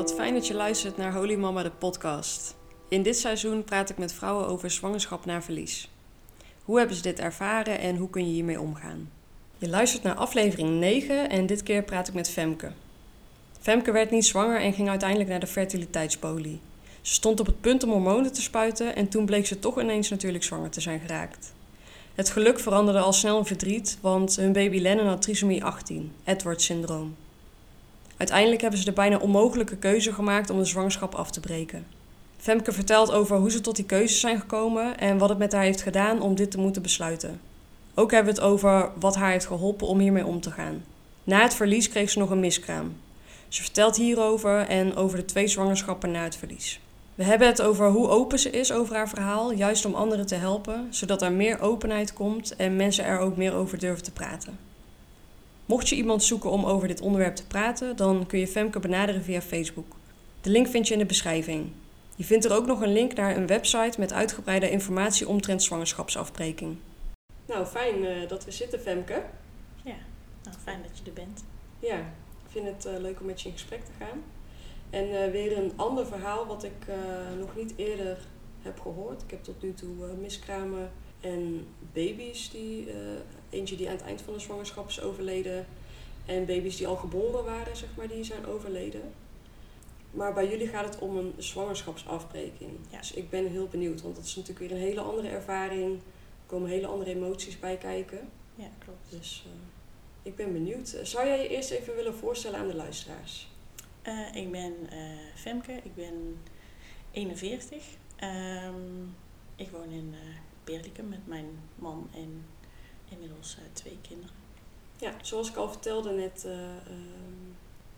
wat fijn dat je luistert naar Holy Mama de podcast. In dit seizoen praat ik met vrouwen over zwangerschap na verlies. Hoe hebben ze dit ervaren en hoe kun je hiermee omgaan? Je luistert naar aflevering 9 en dit keer praat ik met Femke. Femke werd niet zwanger en ging uiteindelijk naar de fertiliteitspolie. Ze stond op het punt om hormonen te spuiten en toen bleek ze toch ineens natuurlijk zwanger te zijn geraakt. Het geluk veranderde al snel in verdriet, want hun baby Lennon had trisomie 18, Edwards-syndroom. Uiteindelijk hebben ze de bijna onmogelijke keuze gemaakt om de zwangerschap af te breken. Femke vertelt over hoe ze tot die keuzes zijn gekomen en wat het met haar heeft gedaan om dit te moeten besluiten. Ook hebben we het over wat haar heeft geholpen om hiermee om te gaan. Na het verlies kreeg ze nog een miskraam. Ze vertelt hierover en over de twee zwangerschappen na het verlies. We hebben het over hoe open ze is over haar verhaal, juist om anderen te helpen, zodat er meer openheid komt en mensen er ook meer over durven te praten. Mocht je iemand zoeken om over dit onderwerp te praten, dan kun je Femke benaderen via Facebook. De link vind je in de beschrijving. Je vindt er ook nog een link naar een website met uitgebreide informatie omtrent zwangerschapsafbreking. Nou, fijn uh, dat we zitten, Femke. Ja, nou, fijn dat je er bent. Ja, ik vind het uh, leuk om met je in gesprek te gaan. En uh, weer een ander verhaal wat ik nog niet eerder heb gehoord. Ik heb tot nu toe miskramen en baby's die eentje die aan het eind van de zwangerschap is overleden. En baby's die al geboren waren, zeg maar, die zijn overleden. Maar bij jullie gaat het om een zwangerschapsafbreking. Ja. Dus ik ben heel benieuwd, want dat is natuurlijk weer een hele andere ervaring. Er komen hele andere emoties bij kijken. Ja, klopt. Dus uh, ik ben benieuwd. Zou jij je eerst even willen voorstellen aan de luisteraars? Uh, ik ben Femke, ik ben 41. Um, ehm, ik woon in Berlikum met mijn man en inmiddels uh, twee kinderen. Ja, zoals ik al vertelde net, uh,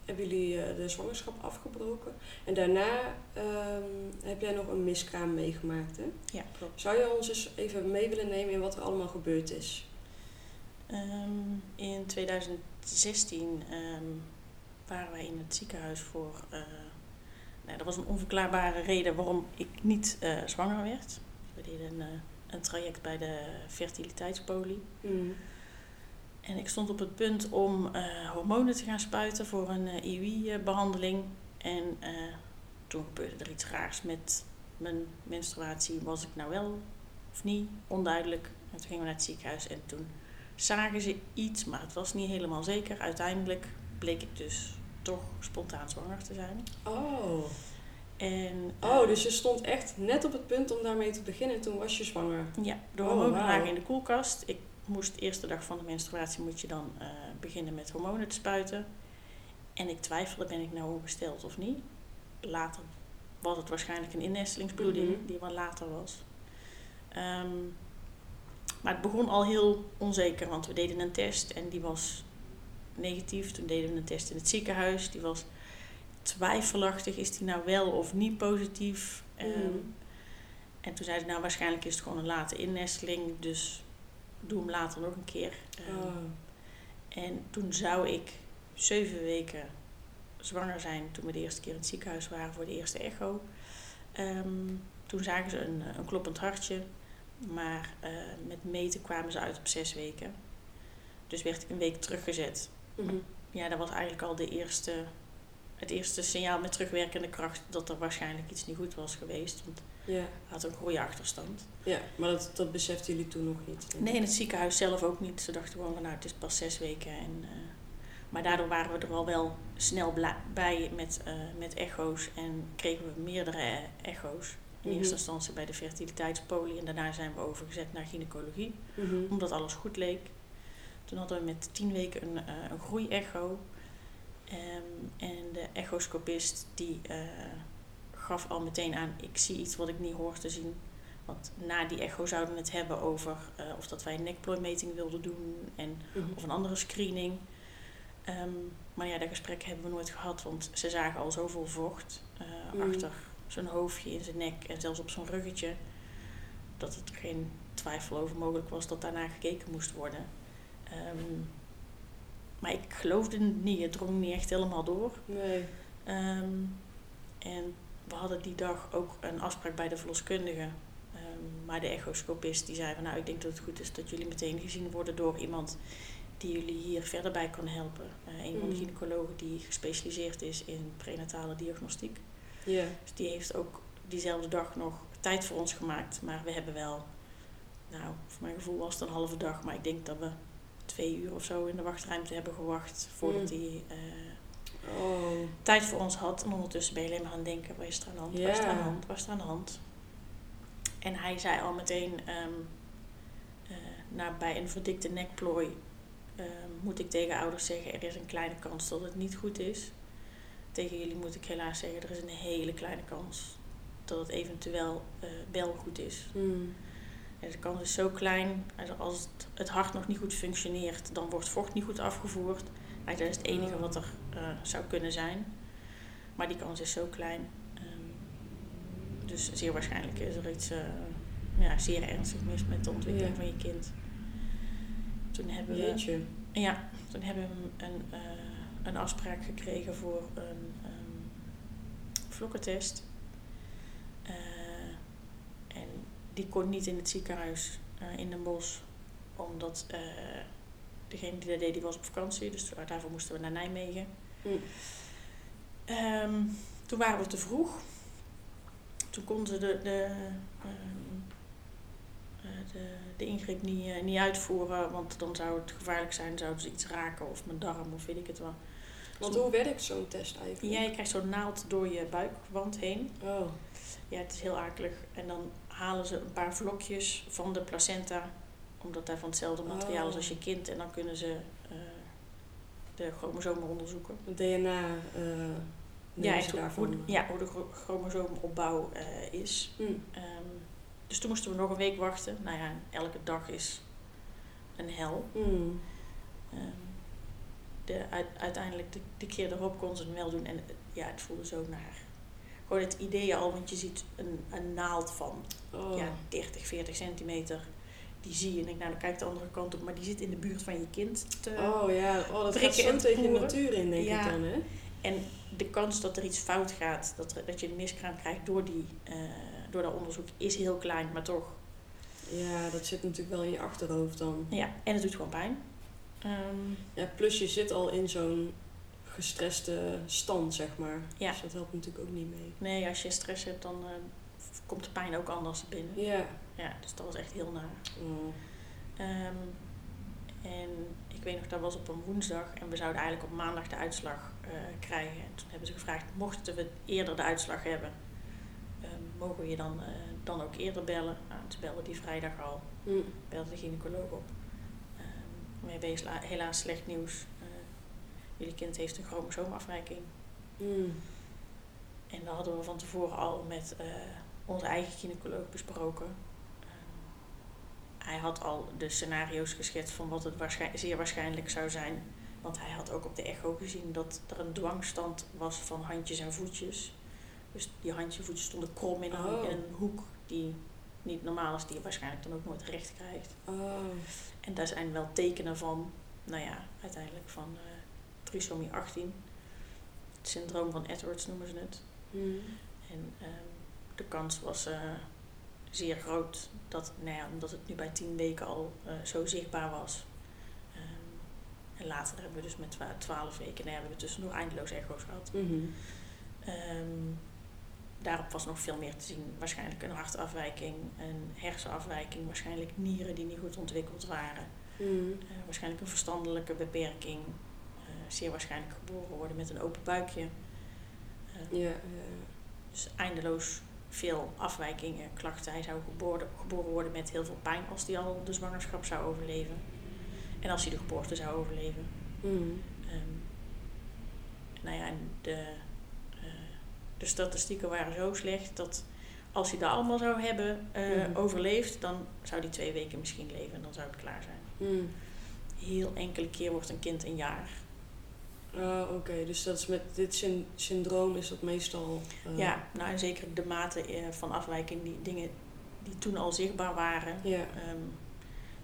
hebben jullie uh, de zwangerschap afgebroken. En daarna ehm, heb jij nog een miskraam meegemaakt, hè? Ja, klopt. Zou je ons eens even mee willen nemen in wat er allemaal gebeurd is? Um, in 2016 um, ehm, waren wij in het ziekenhuis voor... nou, dat was een onverklaarbare reden waarom ik niet zwanger werd. We deden een een traject bij de fertiliteitspolie. Mm. En ik stond op het punt om uh, hormonen te gaan spuiten voor een uh, eh, IUI-behandeling. En uh, toen gebeurde er iets raars met mijn menstruatie. Was ik nou wel of niet? Onduidelijk. En toen gingen we naar het ziekenhuis en toen zagen ze iets, maar het was niet helemaal zeker. Uiteindelijk bleek ik dus toch spontaan zwanger te zijn. Oh. En, oh, dus je stond echt net op het punt om daarmee te beginnen. Toen was je zwanger. Ja, de hormonen oh, lagen in de koelkast. Ik moest de eerste dag van de menstruatie moet je dan uh, beginnen met hormonen te spuiten. En ik twijfelde, ben ik nou ongesteld of niet? Later was het waarschijnlijk een innestelingsbloeding, mm -hmm. die wat later was. Um, maar het begon al heel onzeker, want we deden een test en die was negatief. Toen deden we een test in het ziekenhuis, die was twijfelachtig, is die nou wel of niet positief? Um, en toen zei ze, nou waarschijnlijk is het gewoon een late innesteling, dus doe hem later nog een keer. Um, En toen zou ik zeven weken zwanger zijn toen we de eerste keer in het ziekenhuis waren voor de eerste echo. Um, toen zagen ze een, een kloppend hartje, maar uh, met meten kwamen ze uit op zes weken. Dus werd ik een week teruggezet. Mm -hmm. Ja, dat was eigenlijk al de eerste het eerste signaal met terugwerkende kracht dat er waarschijnlijk iets niet goed was geweest. Want ja. had een goede achterstand. Ja, maar dat, dat beseften jullie toen nog niet? Nee, in het ziekenhuis zelf ook niet. Ze dachten gewoon van nou, het is pas zes weken. En, uh, maar daardoor waren we er al wel snel bij met, uh, met echo's en kregen we meerdere echo's. In mm -hmm. eerste instantie bij de fertiliteitspolie en daarna zijn we overgezet naar gynaecologie, mm -hmm. omdat alles goed leek. Toen hadden we met tien weken een, uh, een groeiecho. Echoscopist die uh, gaf al meteen aan, ik zie iets wat ik niet hoor te zien. Want na die echo zouden we het hebben over uh, of dat wij een nekplooimeting wilden doen en, mm -hmm. of een andere screening. Um, maar ja, dat gesprek hebben we nooit gehad, want ze zagen al zoveel vocht uh, mm. achter zijn hoofdje, in zijn nek en zelfs op zijn ruggetje. Dat het geen twijfel over mogelijk was dat daarna gekeken moest worden. Um, maar ik geloofde niet, het drong niet echt helemaal door. Nee. Um, en we hadden die dag ook een afspraak bij de verloskundige. Um, maar de echoscopist die zei van nou ik denk dat het goed is dat jullie meteen gezien worden door iemand die jullie hier verder bij kan helpen. Uh, een van de Mm. gynaecologen die gespecialiseerd is in prenatale diagnostiek. Ja. Dus die heeft ook diezelfde dag nog tijd voor ons gemaakt. Maar we hebben wel, nou, voor mijn gevoel was het een halve dag. Maar ik denk dat we twee uur of zo in de wachtruimte hebben gewacht voordat Mm. hij eh, Oh. tijd voor ons had. En ondertussen ben je alleen maar aan het denken, wat is er aan de hand, wat is er aan de hand, is er aan de hand. En hij zei al meteen, nou, bij een verdikte nekplooi ehm, moet ik tegen ouders zeggen, er is een kleine kans dat het niet goed is. Tegen jullie moet ik helaas zeggen, er is een hele kleine kans dat het eventueel eh, wel goed is. Mm. En de kans is zo klein, als het, het hart nog niet goed functioneert, dan wordt vocht niet goed afgevoerd. Nou, dat is het enige wat er eh, zou kunnen zijn. Maar die kans is zo klein. Ehm, dus zeer waarschijnlijk is er iets eh, ja, zeer ernstig mis met de ontwikkeling Ja. van je kind. Toen hebben we, ja, toen hebben we een, eh, een afspraak gekregen voor een ehm vlokkentest. En die kon niet in het ziekenhuis in Den Bosch, omdat degene die dat deed, die was op vakantie. Dus daarvoor moesten we naar Nijmegen. Mm. Ehm, toen waren we te vroeg. Toen konden ze de, de, ehm, eh, de, de ingreep niet, eh, niet uitvoeren, want dan zou het gevaarlijk zijn, zouden ze iets raken of mijn darm of weet ik het wel. Want hoe werkt zo'n test eigenlijk? Ja, je krijgt zo'n naald door je buikwand heen. Oh. Ja, het is heel akelig. En dan halen ze een paar vlokjes van de placenta, omdat daar van hetzelfde materiaal is Oh. als je kind. En dan kunnen ze de chromosomen onderzoeken. Het DNA eh Ja, hoe, daarvan. hoe, ja, hoe de chro- chromosoomopbouw eh, is. Mm. Ehm, dus toen moesten we nog een week wachten. Nou ja, elke dag is een hel. Mm. Ehm, de, uit- uiteindelijk, de, de keer erop kon ze het wel doen. En ja, het voelde zo naar. Gewoon het idee al, want je ziet een, een naald van Oh. ja, 30, 40 centimeter. Die zie je en denk, nou dan kijk de andere kant op. Maar die zit in de buurt van je kind te, Oh ja, oh, dat gaat zo en tegen voeren. natuur in, denk Ja. ik dan, hè? En de kans dat er iets fout gaat, dat, er- dat je een miskraam krijgt door, die, eh, door dat onderzoek, is heel klein, maar toch. Ja, dat zit natuurlijk wel in je achterhoofd dan. Ja, en het doet gewoon pijn. Ehm, Ja, plus je zit al in zo'n gestreste stand, zeg maar. Ja. Dus dat helpt natuurlijk ook niet mee. nee, als je stress hebt, dan eh, komt de pijn ook anders binnen. Ja. Ja, dus dat was echt heel naar. Oh. Ehm, en ik weet nog, dat was op een woensdag en we zouden eigenlijk op maandag de uitslag eh, krijgen. En toen hebben ze gevraagd, mochten we eerder de uitslag hebben, ehm, mogen we je dan, eh, dan ook eerder bellen? Nou, ze belden die vrijdag al, Mm. belde de gynaecoloog op. Ehm, we hebben hela- helaas slecht nieuws. Eh, jullie kind heeft een chromosoomafwijking. Mm. En dat hadden we van tevoren al met onze eigen gynaecoloog besproken. Hij had al de scenario's geschetst van wat het waarschijn- zeer waarschijnlijk zou zijn. Want hij had ook op de echo gezien dat er een dwangstand was van handjes en voetjes. Dus die handjes en voetjes stonden krom in een, Oh. in een hoek die niet normaal is, die je waarschijnlijk dan ook nooit recht krijgt. Oh. En daar zijn wel tekenen van, nou ja, uiteindelijk van eh trisomie 18. Het syndroom van Edwards noemen ze het. Mm. En ehm, de kans was eh, zeer groot dat, nou ja, omdat het nu bij tien weken al eh, zo zichtbaar was. Ehm, en later hebben we dus met twa- twaalf weken, nou ja, we hebben tussendoor eindeloos echo's gehad. Mhm. Ehm, daarop was nog veel meer te zien. Waarschijnlijk een hartafwijking, een hersenafwijking, waarschijnlijk nieren die niet goed ontwikkeld waren. Mm. Eh, waarschijnlijk een verstandelijke beperking. eh, zeer waarschijnlijk geboren worden met een open buikje. Eh, Ja, ja. Dus eindeloos veel afwijkingen, klachten. Hij zou geboren, geboren worden met heel veel pijn als hij al de zwangerschap zou overleven. En als hij de geboorte zou overleven. Mm. Nou ja, en de, eh, de statistieken waren zo slecht dat als hij dat allemaal zou hebben eh, Mhm. overleefd, dan zou hij twee weken misschien leven en dan zou het klaar zijn. Mm. Heel enkele keer wordt een kind een jaar. Ah, Oké, dus dat is met dit syn- syndroom is dat meestal. eh, Ja, nou en zeker de mate eh, van afwijking, die dingen die toen al zichtbaar waren. Ja, Ehm,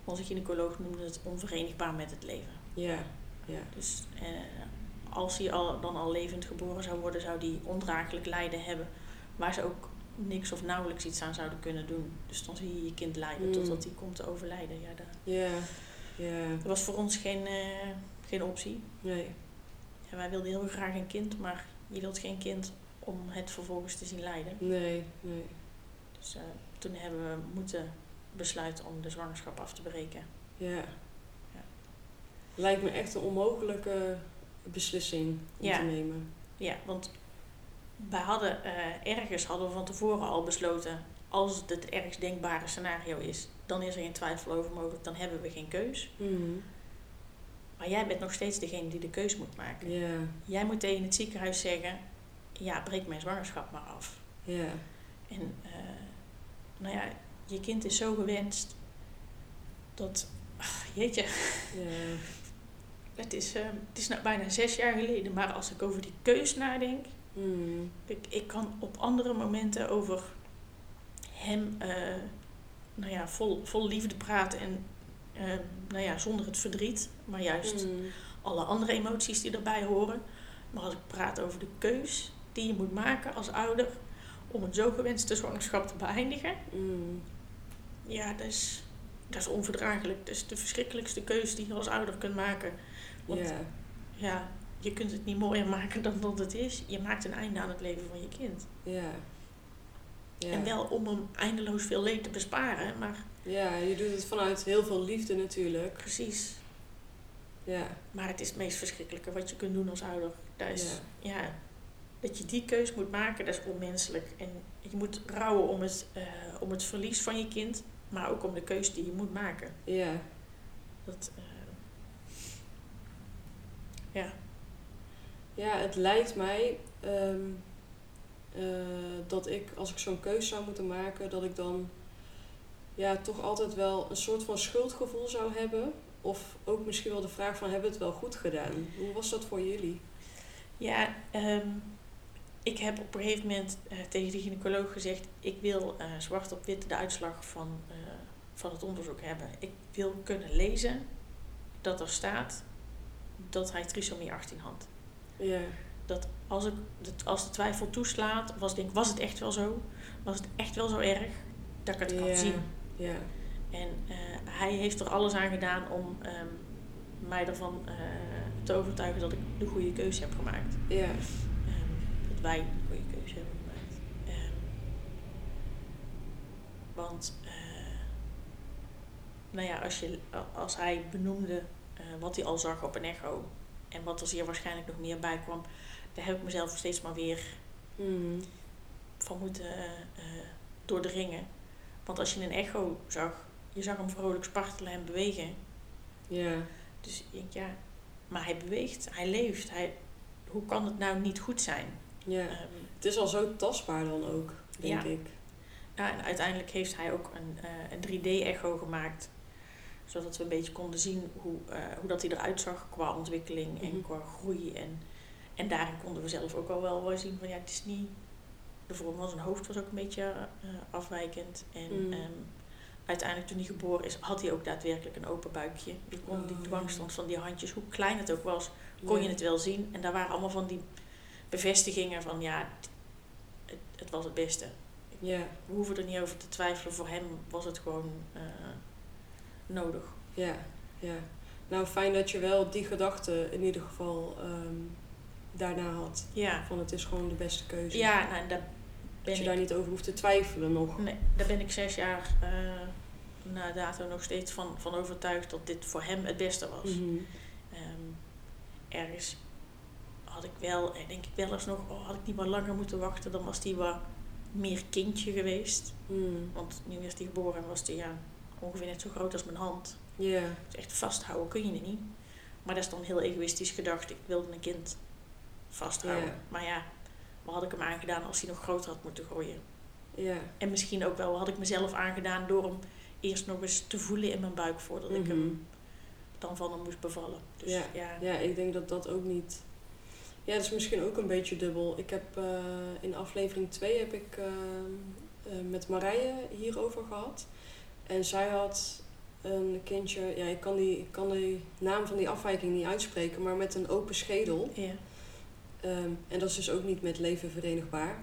onze gynaecoloog noemde het onverenigbaar met het leven. ja, ja. Dus eh, als hij al, dan al levend geboren zou worden, zou hij ondraaglijk lijden hebben. Waar ze ook niks of nauwelijks iets aan zouden kunnen doen. Dus dan zie je je kind lijden Mm. totdat hij komt te overlijden. Ja, daar. Ja, Ja. Dat was voor ons geen, geen optie. Nee. Ja, wij wilden heel graag een kind, maar je wilt geen kind om het vervolgens te zien lijden. Nee, nee. Dus eh, toen hebben we moeten besluiten om de zwangerschap af te breken. Ja. Ja. Lijkt me echt een onmogelijke beslissing om Ja. te nemen. Ja, want wij hadden eh, ergens hadden we van tevoren al besloten, als het het ergst denkbare scenario is, dan is er geen twijfel over mogelijk, dan hebben we geen keus. Mhm. Maar jij bent nog steeds degene die de keus moet maken. Ja. Jij moet tegen het ziekenhuis zeggen, ja, breek mijn zwangerschap maar af. Ja. En eh, nou ja, je kind is zo gewenst dat, ach, jeetje, Ja. het is, eh, het is nou bijna zes jaar geleden, maar als ik over die keus nadenk, Mhm. ik, ik kan op andere momenten over hem, eh, nou ja, vol, vol liefde praten en, eh, nou ja, zonder het verdriet, maar juist Mhm. alle andere emoties die erbij horen. Maar als ik praat over de keus die je moet maken als ouder om een zo gewenste zwangerschap te beëindigen, Mhm. ja, dat is, dat is onverdraaglijk. Dat is de verschrikkelijkste keus die je als ouder kunt maken. Want Ja. ja, je kunt het niet mooier maken dan dat het is. Je maakt een einde aan het leven van je kind. Ja. Ja. En wel om hem eindeloos veel leed te besparen, maar Ja, je doet het vanuit heel veel liefde natuurlijk. precies. Ja. Maar het is het meest verschrikkelijke wat je kunt doen als ouder. Dat is, Ja. ja. dat je die keus moet maken, dat is onmenselijk. En je moet rouwen om het, eh, om het verlies van je kind, maar ook om de keus die je moet maken. Ja. Dat, eh, ja, Ja, het lijkt mij ehm, eh, dat ik, als ik zo'n keus zou moeten maken, dat ik dan ja, toch altijd wel een soort van schuldgevoel zou hebben. Of ook misschien wel de vraag van, hebben we het wel goed gedaan? Hoe was dat voor jullie? ja ehm, ik heb op een gegeven moment eh, tegen de gynaecoloog gezegd: ik wil eh, zwart op wit de uitslag van, eh, van het onderzoek hebben. Ik wil kunnen lezen dat er staat dat hij trisomie 18 had. Ja, dat als, ik, dat als de twijfel toeslaat, was, denk, was het echt wel zo? Was het echt wel zo erg dat ik het kan zien? Ja, En eh, hij heeft er alles aan gedaan om ehm, mij ervan eh, te overtuigen dat ik de goede keuze heb gemaakt. ja, Ehm, dat wij de goede keuze hebben gemaakt. Ehm, want, eh, nou ja, als, je, als hij benoemde wat hij al zag op een echo en wat er zeer waarschijnlijk nog meer bij kwam, daar heb ik mezelf steeds maar weer Mhm. van moeten doordringen. Want als je een echo zag, je zag hem vrolijk spartelen en bewegen. ja, Dus ik denk, ja, maar hij beweegt, hij leeft. Hij, hoe kan het nou niet goed zijn? ja. Ehm, Het is al zo tastbaar dan ook, denk Ja. ik. ja, en uiteindelijk heeft hij ook een, eh, een 3D-echo gemaakt. Zodat we een beetje konden zien hoe, eh, hoe dat hij eruit zag qua ontwikkeling en Mhm. qua groei. En, en daarin konden we zelf ook al wel wel zien van ja, het is niet... De vorm van zijn hoofd was ook een beetje eh, afwijkend. En Mm. ehm, uiteindelijk toen hij geboren is, had hij ook daadwerkelijk een open buikje. Je kon die Oh, dwangstand van die handjes, hoe klein het ook was, kon je het wel zien. En daar waren allemaal van die bevestigingen van ja, het, het was het beste. Ja, We hoeven er niet over te twijfelen. Voor hem was het gewoon eh, nodig. ja, ja. Nou, fijn dat je wel die gedachte in ieder geval ehm, daarna had. Ja, Van het is gewoon de beste keuze. ja nou, daar, dat ben je daar niet over hoeft te twijfelen nog. nee, daar ben ik zes jaar eh, na dato nog steeds van, van overtuigd dat dit voor hem het beste was. Mhm. Ehm, ergens had ik wel, eh, denk ik wel eens nog, oh, had ik niet maar langer moeten wachten, dan was hij wat meer kindje geweest. Mm. Want nu is hij geboren en was hij ja, ongeveer net zo groot als mijn hand. Ja, Dus echt vasthouden kun je het niet. Maar dat is dan heel egoïstisch gedacht. Ik wilde een kind vasthouden. Maar ja, had ik hem aangedaan als hij nog groter had moeten groeien? ja. En misschien ook wel had ik mezelf aangedaan door hem eerst nog eens te voelen in mijn buik voordat ik Mhm. hem dan van hem moest bevallen. Dus Ja. ja, Ja, ik denk dat dat ook niet. Ja, dat is misschien ook een beetje dubbel. Ik heb eh, in aflevering 2 heb ik eh, eh, met Marije hierover gehad. En zij had een kindje, ja, ik kan, die, ik kan die naam van die afwijking niet uitspreken, maar met een open schedel. ja. Ehm, en dat is dus ook niet met leven verenigbaar.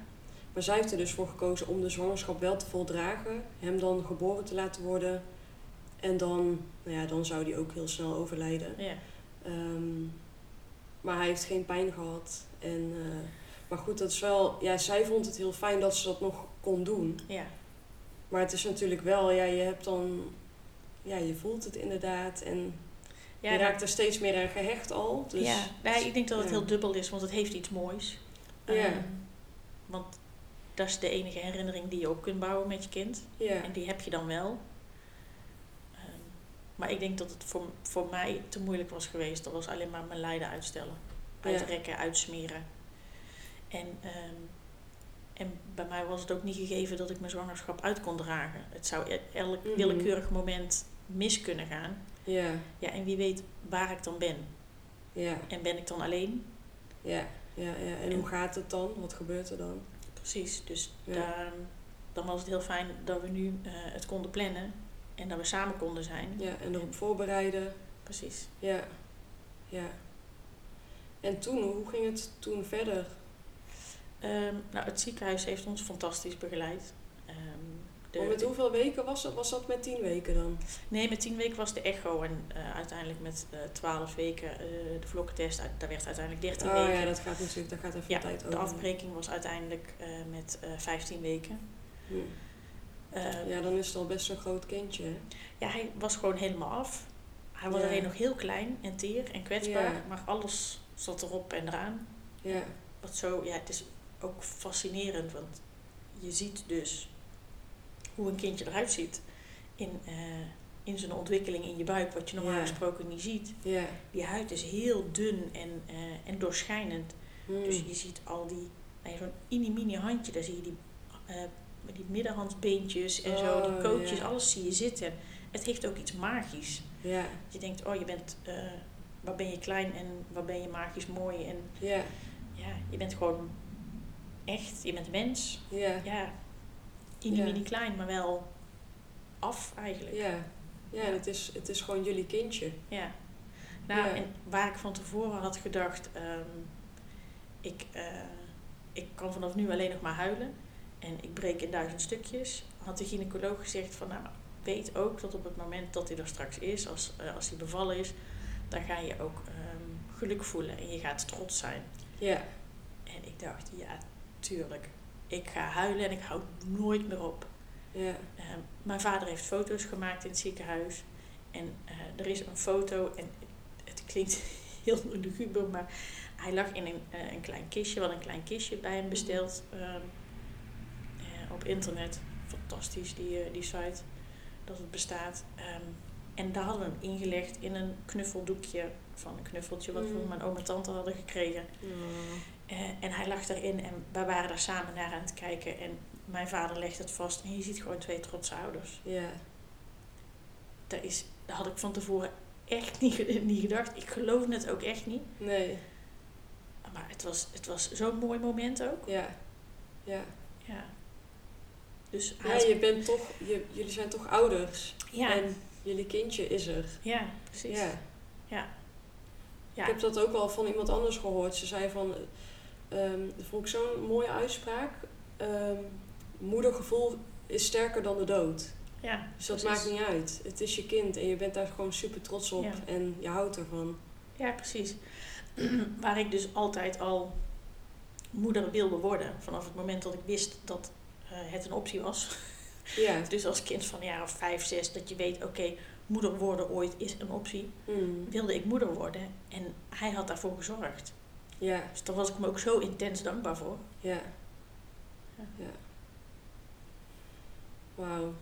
Maar zij heeft er dus voor gekozen om de zwangerschap wel te voldragen. Hem dan geboren te laten worden En dan, nou ja, dan zou die ook heel snel overlijden. Ja. Ehm, maar hij heeft geen pijn gehad. En, eh, maar goed, dat is wel... Ja, zij vond het heel fijn dat ze dat nog kon doen. Ja. Maar het is natuurlijk wel... Ja, je hebt dan... Ja, je voelt het inderdaad. En Ja, je raakt er steeds meer aan gehecht al. Dus, ja. Nee, ik denk dat het heel dubbel is, want het heeft iets moois. Ja. Ehm, want dat is de enige herinnering die je op kunt bouwen met je kind. Ja, En die heb je dan wel. Ehm, maar ik denk dat het voor, voor mij te moeilijk was geweest. Dat was alleen maar mijn lijden uitstellen. Ja. Uitrekken, uitsmeren. En, ehm, en bij mij was het ook niet gegeven dat ik mijn zwangerschap uit kon dragen. Het zou e- elk Mhm. willekeurig moment mis kunnen gaan. Ja, Ja, en wie weet waar ik dan ben. ja, En ben ik dan alleen? ja, ja, ja. En hoe gaat het dan? Wat gebeurt er dan? Precies, dus Ja. daar, dan was het heel fijn dat we nu eh, het konden plannen. En dat we samen konden zijn. Ja, en erop voorbereiden. Precies. Ja, ja. En toen, hoe ging het toen verder? Ehm, nou, het ziekenhuis heeft ons fantastisch begeleid. Ehm, de- Want met hoeveel weken was dat? Was dat met tien weken dan? Nee, met tien weken was de echo en eh, uiteindelijk met eh, twaalf weken eh, de vlokkentest. uit- Daar werd uiteindelijk 13 Oh weken. ja, dat gaat natuurlijk, daar gaat even Ja, tijd de over. afbreking was uiteindelijk met 15 weken. Ja, dan is het al best een groot kindje. hè? ja, hij was gewoon helemaal af. Hij was Ja. alleen nog heel klein en teer en kwetsbaar, Ja. maar alles zat erop en eraan. Ja, Wat zo, ja, het is ook fascinerend, want je ziet dus hoe een kindje eruit ziet in, eh, in zijn ontwikkeling in je buik, wat je normaal Ja. gesproken niet ziet. Die huid is heel dun en, eh, en doorschijnend. Hm. Dus je ziet al die, nou zo'n mini-mini handje, daar zie je die, eh, die middenhandsbeentjes en zo, die Oh, kootjes, alles zie je zitten. Het heeft ook iets magisch. Je denkt, oh, je bent, waar ben je klein en waar ben je magisch mooi. En ja, ja, je bent gewoon echt, je bent mens. ja, Ja, mini, klein, maar wel af eigenlijk. ja. Ja, en het is, het is gewoon jullie kindje. Ja. Nou, en waar ik van tevoren had gedacht, ehm, ik, eh, ik kan vanaf nu alleen nog maar huilen en ik breek in duizend stukjes, had de gynaecoloog gezegd van, nou, weet ook dat op het moment dat hij er straks is, als, eh, als hij bevallen is, dan ga je ook ehm, geluk voelen en je gaat trots zijn. Ja, En ik dacht, ja, tuurlijk. Ik ga huilen en ik hou nooit meer op. ja, Ehm, mijn vader heeft foto's gemaakt in het ziekenhuis. En eh, er is een foto, en het klinkt heel luguber, maar hij lag in een, eh, een klein kistje, wat een klein kistje bij hem besteld ehm, eh, op internet. Fantastisch, die, die site, dat het bestaat. Ehm, en daar hadden we hem ingelegd in een knuffeldoekje van een knuffeltje wat we Mm. van mijn oom en tante hadden gekregen. Eh, en hij lag daarin en wij waren daar samen naar aan het kijken. En mijn vader legt het vast en je ziet gewoon twee trotse ouders. ja, Dat, is, dat had ik van tevoren echt niet, niet gedacht. Ik geloofde het ook echt niet. nee, Maar het was, het was zo'n mooi moment ook. ja, ja. Ja. Dus Ja, je bent toch, je, jullie zijn toch ouders. ja, En jullie kindje is er. ja, precies. Ja. Ja. Ja. Ik heb dat ook wel van iemand anders gehoord. Ze zei van, ehm dat vond ik zo'n mooie uitspraak. Ehm, moedergevoel is sterker dan de dood. ja, Dus dat precies. maakt niet uit. Het is je kind en je bent daar gewoon super trots op Ja. en je houdt ervan. Ja, precies. Waar ik dus altijd al moeder wilde worden. Vanaf het moment dat ik wist dat eh, het een optie was. Ja. Dus als kind van een jaar of vijf, zes, dat je weet, oké, moeder worden ooit is een optie. Mm. Wilde ik moeder worden en hij had daarvoor gezorgd. Ja, Dus daar was ik hem ook zo intens dankbaar voor. ja. Ja. ja. Wauw.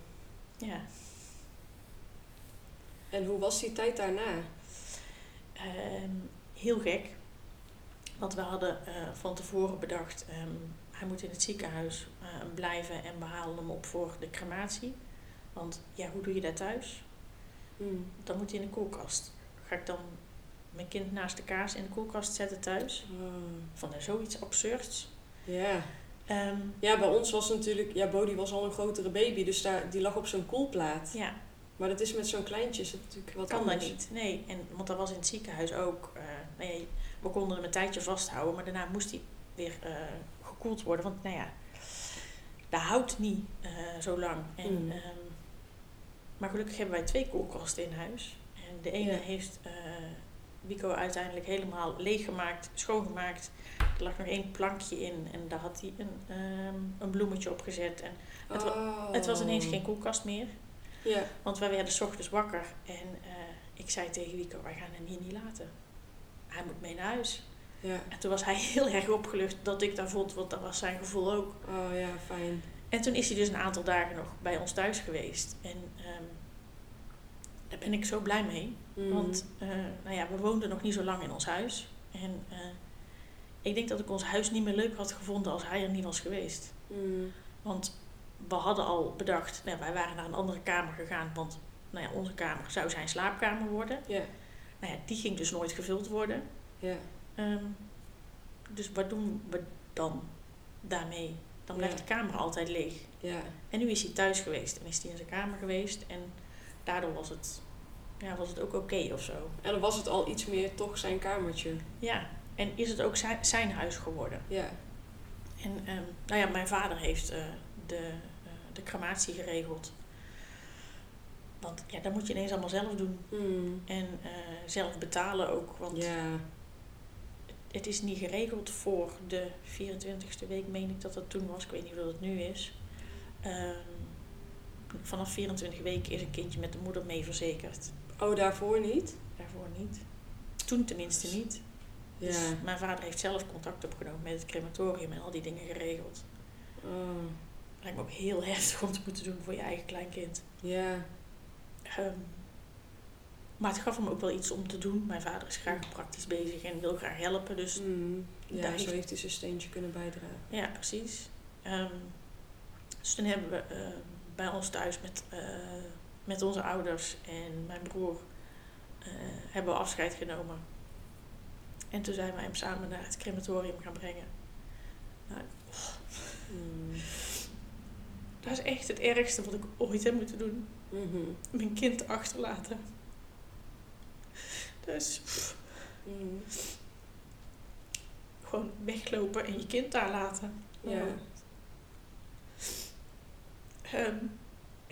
Ja. En hoe was die tijd daarna? Ehm, heel gek. Want we hadden eh, van tevoren bedacht, ehm, hij moet in het ziekenhuis eh, blijven en we halen hem op voor de crematie. Want ja, hoe doe je dat thuis? Mm. Dan moet hij in de koelkast. Ga ik dan mijn kind naast de kaas in de koelkast zetten thuis? Oh. Van eh, zoiets absurds. Ja. Ehm, ja, bij ons was natuurlijk... Ja, Bodie was al een grotere baby, dus daar, die lag op zo'n koelplaat. ja, Maar dat is met zo'n kleintje is natuurlijk wat kan anders. dat niet. Nee, en, want dat was in het ziekenhuis ook. nee, we konden hem een tijdje vasthouden, maar daarna moest hij weer eh, gekoeld worden. Want nou ja, dat houdt niet eh, zo lang. En, Mm. ehm, maar gelukkig hebben wij twee koelkasten in huis. En de ene Ja. heeft uh, Wico uiteindelijk helemaal leeggemaakt, schoongemaakt. Er lag nog één plankje in en daar had hij een, um, een bloemetje op gezet. En het, Oh. het was ineens geen koelkast meer. Ja. Want wij werden 's ochtends wakker en uh, ik zei tegen Wico, wij gaan hem hier niet laten. Hij moet mee naar huis. Ja. En toen was hij heel erg opgelucht dat ik daar vond, want dat was zijn gevoel ook. Oh ja, fijn. En toen is hij dus een aantal dagen nog bij ons thuis geweest. En um, daar ben ik zo blij mee. Mm. Want uh, nou ja, we woonden nog niet zo lang in ons huis. En uh, ik denk dat ik ons huis niet meer leuk had gevonden als hij er niet was geweest. Mm. Want we hadden al bedacht, nou, wij waren naar een andere kamer gegaan. Want nou ja, onze kamer zou zijn slaapkamer worden. Nou ja, die ging dus nooit gevuld worden. Um, dus wat doen we dan daarmee? Dan blijft de kamer altijd leeg. Ja. En nu is hij thuis geweest en is hij in zijn kamer geweest. En daardoor was het, ja, was het ook oké of zo. En dan was het al iets meer toch zijn kamertje. Ja, en is het ook zijn, zijn huis geworden. Ja. En um, nou ja, mijn vader heeft uh, de, uh, de crematie geregeld. Want ja, dat moet je ineens allemaal zelf doen. Mm. En uh, zelf betalen ook. Want Ja. het is niet geregeld voor de 24ste week, meen ik dat dat toen was. Ik weet niet of dat nu is. Um, vanaf 24 weken is een kindje met de moeder mee verzekerd. Oh, daarvoor niet? Daarvoor niet. Toen tenminste niet. Ja. Dus mijn vader heeft zelf contact opgenomen met het crematorium en al die dingen geregeld. Oh. Lijkt me ook heel heftig om te moeten doen voor je eigen kleinkind. Ja. Um, maar het gaf hem ook wel iets om te doen. Mijn vader is graag praktisch bezig en wil graag helpen. Dus Mm. Ja, daar zo heeft- heeft hij zijn steentje kunnen bijdragen. Ja, precies. Um, dus toen hebben we uh, bij ons thuis met, uh, met onze ouders en mijn broer uh, hebben we afscheid genomen. En toen zijn wij hem samen naar het crematorium gaan brengen. Nou, Mm. dat is echt het ergste wat ik ooit heb moeten doen. Mm-hmm. Mijn kind achterlaten. Dus Mm. gewoon weglopen en je kind daar laten. Ja. Um,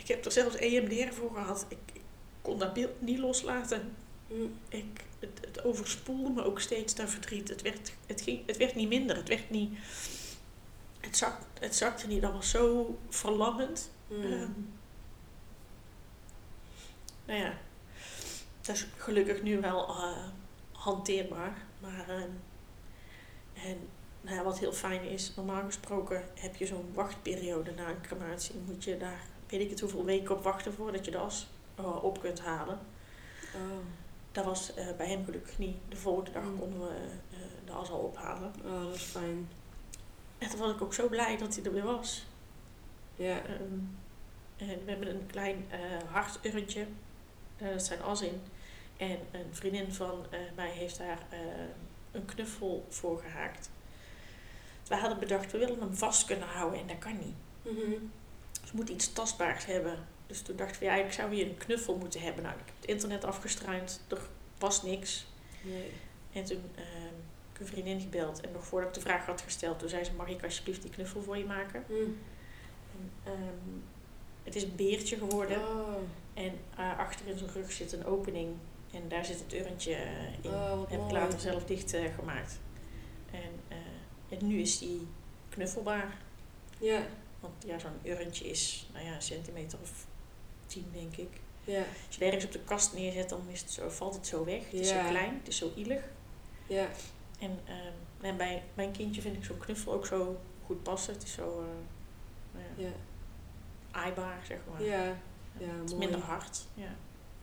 ik heb er zelfs EMDR voor gehad. Ik, ik kon dat beeld niet loslaten. Mm. Ik, het, het overspoelde me ook steeds dat verdriet. Het werd, het, ging, het werd niet minder. Het werd niet... Het, zak, het zakte niet. Dat was zo verlammend. Mm. Um, nou ja, dat is gelukkig nu wel uh, hanteerbaar. Maar um, en, nou ja, wat heel fijn is, normaal gesproken heb je zo'n wachtperiode na een crematie. Moet je daar, weet ik het hoeveel weken op wachten voordat je de as uh, op kunt halen. Oh. Dat was uh, bij hem gelukkig niet. De volgende dag Mm. konden we de as al ophalen. oh, dat is fijn. En toen was ik ook zo blij dat hij er weer was. Ja. Um, en we hebben een klein harturntje. Daar zijn as in. En een vriendin van mij heeft daar een knuffel voor gehaakt. We hadden bedacht, we willen hem vast kunnen houden en dat kan niet. Dus we moeten iets tastbaars hebben. Dus toen dachten we, ja, ik zou hier een knuffel moeten hebben. Nou, ik heb het internet afgestruind, er was niks. Nee. En toen uh, heb ik een vriendin gebeld. En nog voordat ik de vraag had gesteld, toen zei ze, mag ik alsjeblieft die knuffel voor je maken? Mm. En, um, het is een beertje geworden. Oh. En uh, achter in zijn rug zit een opening. En daar zit het urntje in. Oh, heb ik later zelf dicht uh, gemaakt. En, uh, en nu is die knuffelbaar. Ja. Want ja, zo'n urntje is nou ja, een centimeter of tien, denk ik. Ja. Als je het ergens op de kast neerzet, dan is het zo, valt het zo weg. Het is zo klein, het is zo ielig. Ja. En, um, en bij mijn kindje vind ik zo'n knuffel ook zo goed passen. Het is zo uh, nou ja, Ja. aaibaar, zeg maar. Ja. Ja, mooi. minder hard. Ja.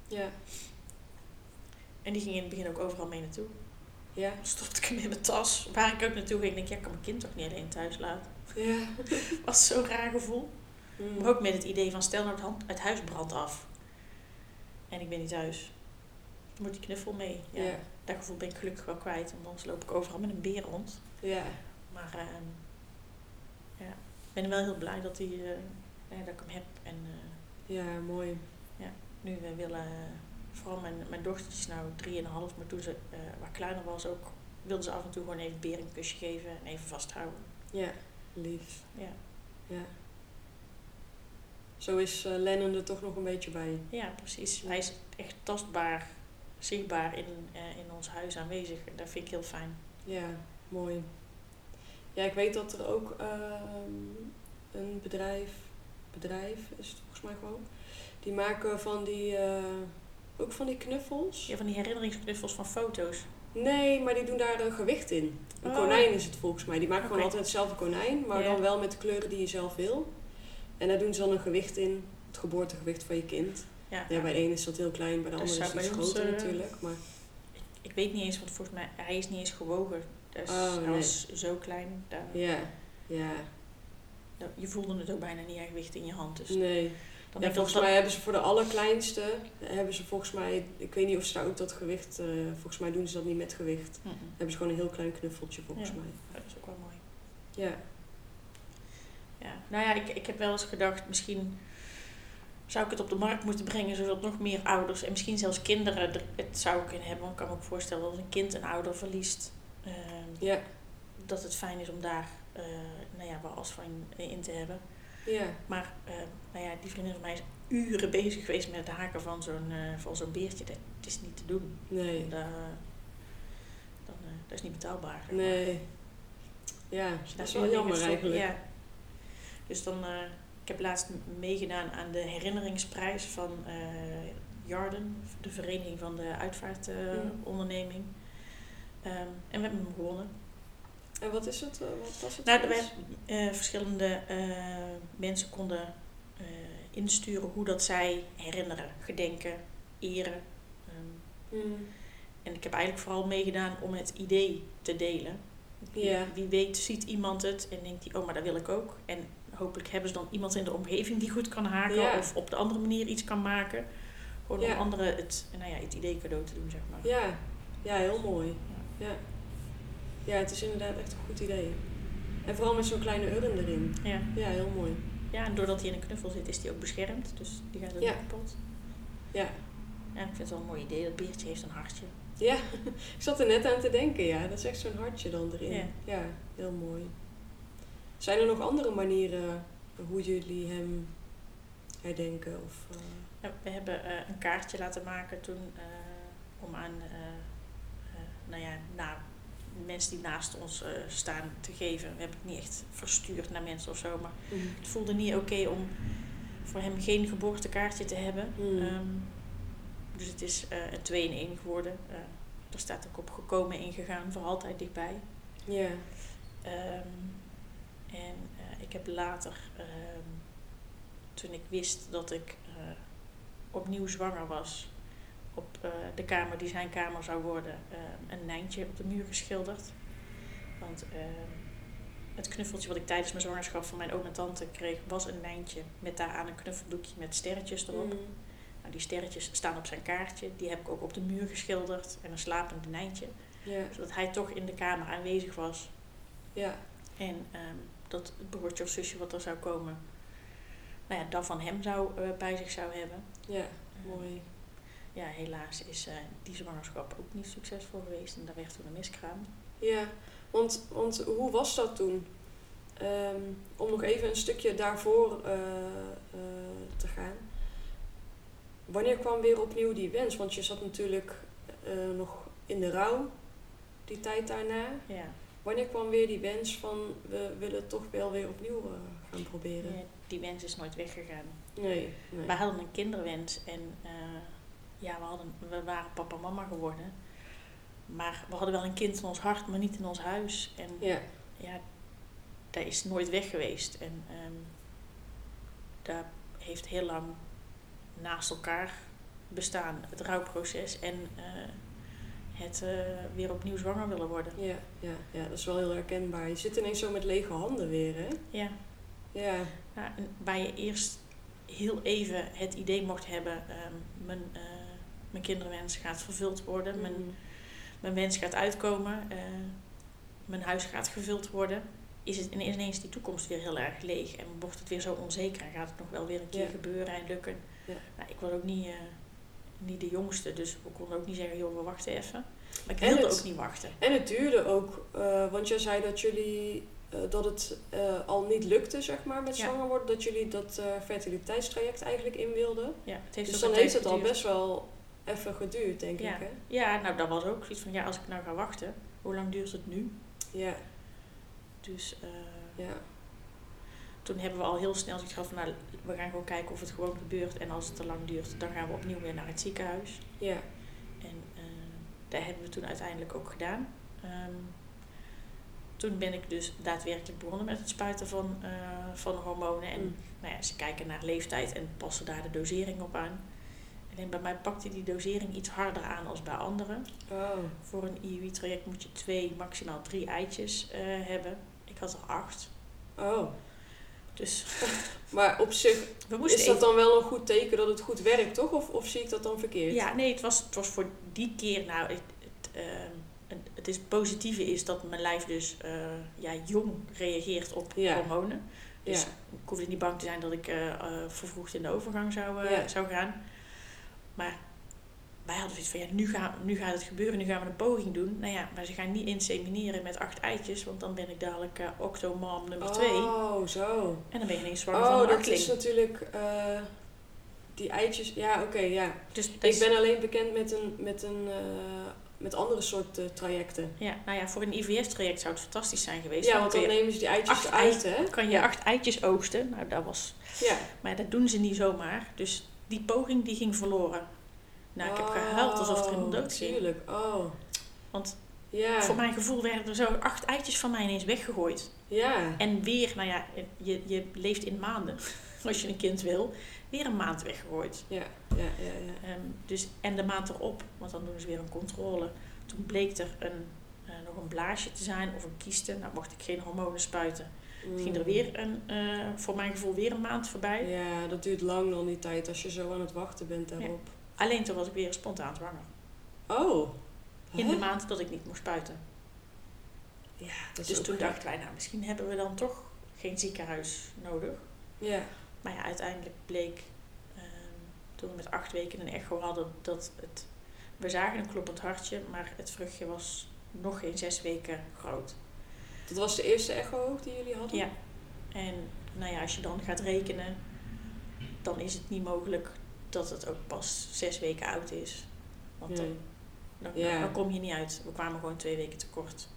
Ja. En die ging in het begin ook overal mee naartoe. Ja. Stopte ik hem in mijn tas. Waar ik ook naartoe ging, denk ik, ja, ik kan mijn kind toch niet alleen thuis laten. Ja. Was zo'n raar gevoel. Mm. Maar ook met het idee van, stel nou het, hand, het huis brandt af. En ik ben niet thuis. Dan moet die knuffel mee. Ja, Ja. Dat gevoel ben ik gelukkig wel kwijt. Want anders loop ik overal met een beer rond. Ja. Maar uh, ja, ik ben wel heel blij dat, die, uh, ja, dat ik hem heb. En uh, Ja, mooi. nu we willen, vooral mijn, mijn dochtertje is nou 3,5, maar toen ze uh, wat kleiner was ook, wilde ze af en toe gewoon even beer een kusje geven en even vasthouden. Ja. Lief. Ja. Ja. Zo is uh, Lennon er toch nog een beetje bij. Ja, precies. Hij is echt tastbaar, zichtbaar in, uh, in ons huis aanwezig. Dat vind ik heel fijn. Ja, mooi. Ja, ik weet dat er ook uh, een bedrijf, bedrijf is het volgens mij gewoon, die maken van die, ook van die knuffels. Ja, van die herinneringsknuffels van foto's. Nee, maar die doen daar een gewicht in. Een oh. konijn is het volgens mij. Die maken okay. gewoon altijd hetzelfde konijn, maar dan wel met de kleuren die je zelf wil. En daar doen ze dan een gewicht in, het geboortegewicht van je kind. Ja, ja bij de ene is dat heel klein, bij de andere is het iets groter uh, natuurlijk. Maar... Ik, ik, weet niet eens, want volgens mij, hij is niet eens gewogen. Dus oh, hij nee. was zo klein. Daar, ja, ja. je voelde het ook bijna niet echt gewicht in je hand. Dus nee. Dan ja, volgens mij hebben ze voor de allerkleinste, hebben ze volgens mij, ik weet niet of ze daar ook dat gewicht, uh, volgens mij doen ze dat niet met gewicht. Mm. Hebben ze gewoon een heel klein knuffeltje volgens ja. mij. Dat is ook wel mooi. Ja. Ja, nou ja, ik, ik heb wel eens gedacht, misschien zou ik het op de markt moeten brengen, zodat nog meer ouders en misschien zelfs kinderen het zou kunnen hebben. Want ik kan me ook voorstellen dat als een kind een ouder verliest, uh, ja. dat het fijn is om daar uh, nou ja, wel als van in te hebben. Ja. Maar uh, nou ja, die vriendin van mij is uren bezig geweest met het haken van zo'n van zo'n beertje. Dat, is niet te doen. Nee. Dat, dan, dat is niet betaalbaar. Nee. Ja, dat is wel jammer eigenlijk. Ja. Dus dan, ik heb laatst meegedaan aan de herinneringsprijs van Jarden, de vereniging van de uitvaartonderneming. Uh, um, en we hebben hem gewonnen. En wat is het? Wat was het? Nou, wij, verschillende mensen konden insturen hoe dat zij herinneren, gedenken, eren. Um, mm. En ik heb eigenlijk vooral meegedaan om het idee te delen. Ja. Wie weet ziet iemand het en denkt hij, oh, maar dat wil ik ook. En hopelijk hebben ze dan iemand in de omgeving die goed kan haken ja. of op de andere manier iets kan maken. Gewoon om anderen het, nou ja, het idee cadeau te doen, zeg maar. Ja, ja heel mooi. Ja. Ja. Ja, het is inderdaad echt een goed idee. En vooral met zo'n kleine urn erin. Ja. Ja, heel mooi. Ja, en doordat hij in een knuffel zit, is hij ook beschermd. Dus die gaat ook niet kapot. Ja. Ja, ik vind het wel een mooi idee. Dat beertje heeft een hartje. Ja, ik zat er net aan te denken, ja. Dat is echt zo'n hartje dan erin. Ja. ja, heel mooi. Zijn er nog andere manieren hoe jullie hem herdenken? Of, uh... ja, we hebben uh, een kaartje laten maken toen uh, om aan nou ja, na mensen die naast ons staan te geven. We hebben het niet echt verstuurd naar mensen of zo, maar mm. het voelde niet oké okay om voor hem geen geboortekaartje te hebben. Mm. Um, dus het is een 2 in 1 geworden. er staat ook op gekomen ingegaan, voor altijd dichtbij. Ja. Um, en uh, ik heb later, uh, toen ik wist dat ik uh, opnieuw zwanger was, op de kamer die zijn kamer zou worden, een nijntje op de muur geschilderd. Want het knuffeltje wat ik tijdens mijn zwangerschap van mijn oom en tante kreeg, was een nijntje met daaraan een knuffeldoekje met sterretjes erop. Mm. Nou, die sterretjes staan op zijn kaartje. Die heb ik ook op de muur geschilderd en een slapende nijntje. Zodat hij toch in de kamer aanwezig was. Ja. En um, dat het broertje of zusje wat er zou komen, nou ja, dat van hem zou, uh, bij zich zou hebben. Ja, mooi. Ja, helaas is uh, die zwangerschap ook niet succesvol geweest en daar werd toen een miskraam. Ja, want, want hoe was dat toen? Um, om nog even een stukje daarvoor uh, te gaan. Wanneer kwam weer opnieuw die wens? Want je zat natuurlijk nog in de rouw, die tijd daarna. Ja. Wanneer kwam weer die wens van we willen toch wel weer opnieuw gaan proberen? Ja, die wens is nooit weggegaan. Nee. nee. We hadden een kinderwens en ja, we, hadden, we waren papa en mama geworden. Maar we hadden wel een kind in ons hart, maar niet in ons huis. En ja, ja dat is nooit weg geweest. En um, dat heeft heel lang naast elkaar bestaan, het rouwproces. En uh, het uh, weer opnieuw zwanger willen worden. Ja, ja, ja, dat is wel heel herkenbaar. Je zit ineens zo met lege handen weer, hè? Ja. Ja. waar je eerst heel even het idee mocht hebben, um, mijn, uh, mijn kinderwens gaat vervuld worden, mm. mijn, mijn wens gaat uitkomen, uh, mijn huis gaat gevuld worden, is het ineens die toekomst weer heel erg leeg en wordt het weer zo onzeker en gaat het nog wel weer een keer Ja. gebeuren en lukken. Ja. Nou, ik was ook niet, uh, niet de jongste, dus we konden ook niet zeggen, joh, we wachten even. Maar ik wilde het- ook niet wachten. En het duurde ook, eh, want jij zei dat jullie eh, dat het eh, al niet lukte, zeg maar, met Ja. zwanger worden. Dat jullie dat eh, fertiliteitstraject eigenlijk in wilden. Ja, het heeft Dus dan heeft het al best wel even geduurd, denk Ja. ik, hè? Ja, nou dat was ook zoiets van, ja, als ik nou ga wachten, hoe lang duurt het nu? Ja, Dus eh, ja. toen hebben we al heel snel zoiets gehad van, nou, we gaan gewoon kijken of het gewoon gebeurt. En als het te lang duurt, dan gaan we opnieuw weer naar het ziekenhuis. Ja, En eh dat hebben we toen uiteindelijk ook gedaan. Ehm, toen ben ik dus daadwerkelijk begonnen met het spuiten van, eh, van hormonen. En Mm. nou ja, ze kijken naar leeftijd en passen daar de dosering op aan. Alleen bij mij pakte die dosering iets harder aan als bij anderen. Oh, Voor een IUI-traject moet je twee, maximaal drie eitjes eh, hebben. Ik had er acht. oh. Dus Maar op zich is dat even- dan wel een goed teken dat het goed werkt, toch? Of, of zie ik dat dan verkeerd? Ja, nee, het was, het was voor die keer... Nou, het, het, ehm, het, is, positieve is dat mijn lijf dus eh, ja, jong reageert op Ja. hormonen. Dus Ja. ik hoefde niet bang te zijn dat ik eh, vervroegd in de overgang zou, Ja. zou gaan. Maar wij hadden zoiets van, ja, nu, gaan, nu gaat het gebeuren, nu gaan we een poging doen. Nou ja, maar ze gaan niet insemineren met acht eitjes, want dan ben ik dadelijk eh octomam nummer twee. Oh, zo. En dan ben je ineens zwanger van Oh, een dat is natuurlijk eh, die eitjes. Ja, oké, ja. Dus Ik is- ben alleen bekend met een, met een eh, met andere soorten trajecten. Ja, nou ja, voor een IVF-traject zou het fantastisch zijn geweest. Ja, Dan want dan nemen ze die eitjes eruit, hè? kan je acht eitjes oogsten. Nou, dat was... Ja. Maar dat doen ze niet zomaar. Dus die poging die ging verloren. Nou, ik heb gehuild alsof er iemand dood ging. Tuurlijk, oh. Want Ja, voor mijn gevoel werden er zo acht eitjes van mij ineens weggegooid. ja. En weer, nou ja, je, je leeft in maanden. Als je een kind wil. Weer een maand weggegooid. Ja, ja, ja, ja. Ehm, dus, en de maand erop, want dan doen ze weer een controle. Toen bleek er een, eh, nog een blaasje te zijn of een kieste. Nou mocht ik geen hormonen spuiten. Ging er Mm. weer een, eh, voor mijn gevoel weer een maand voorbij. Ja, dat duurt lang dan die tijd als je zo aan het wachten bent daarop. Alleen toen was ik weer spontaan zwanger. Oh. In Hè? de maand dat ik niet moest spuiten. Ja, dat Dus toen dachten wij, nou misschien hebben we dan toch geen ziekenhuis nodig. Ja, Maar ja, uiteindelijk bleek ehm, toen we met acht weken een echo hadden dat het... We zagen een kloppend hartje, maar het vruchtje was nog geen zes weken groot. Dat was de eerste echo die jullie hadden? Ja. En nou ja, als je dan gaat rekenen, dan is het niet mogelijk dat het ook pas zes weken oud is. Want dan, Nee. dan, Ja. dan kom je niet uit. We kwamen gewoon twee weken tekort.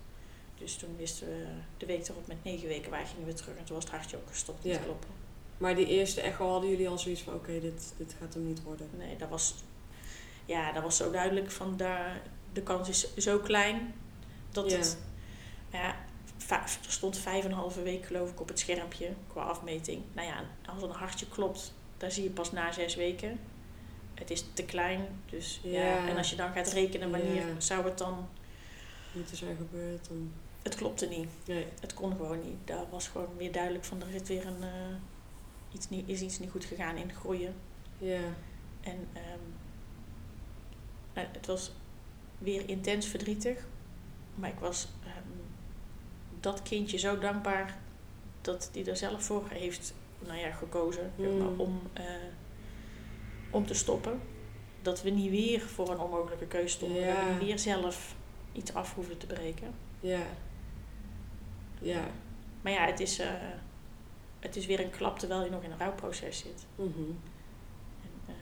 Dus toen wisten we de week erop met negen weken waar gingen we terug. En toen was het hartje ook gestopt met Ja. kloppen. Maar die eerste echo hadden jullie al zoiets van, oké, dit, dit gaat hem niet worden. Nee, dat was, ja, dat was zo duidelijk van de, de kans is zo klein dat Ja. het... Ja, er stond vijf en een halve week geloof ik op het schermpje qua afmeting. Nou ja, als een hartje klopt, daar zie je pas na zes weken. Het is te klein, dus ja. Ja. En als je dan gaat rekenen wanneer Ja. zou het dan... Moeten zijn gebeurd. Dan... Het klopte niet. Nee. Het kon gewoon niet. Daar was gewoon weer duidelijk van, er zit weer een... eh, iets niet, is iets niet goed gegaan in groeien. Ja. En ehm, nou, het was weer intens verdrietig. Maar ik was ehm, dat kindje zo dankbaar dat die er zelf voor heeft nou ja, gekozen maar, Mm. om, eh, om te stoppen. Dat we niet weer voor een onmogelijke keuze stonden. Dat we Ja. niet weer zelf iets af hoeven te breken. Ja. Ja. Maar ja, het is, eh, het is weer een klap terwijl je nog in een rouwproces zit. Mhm. En, eh,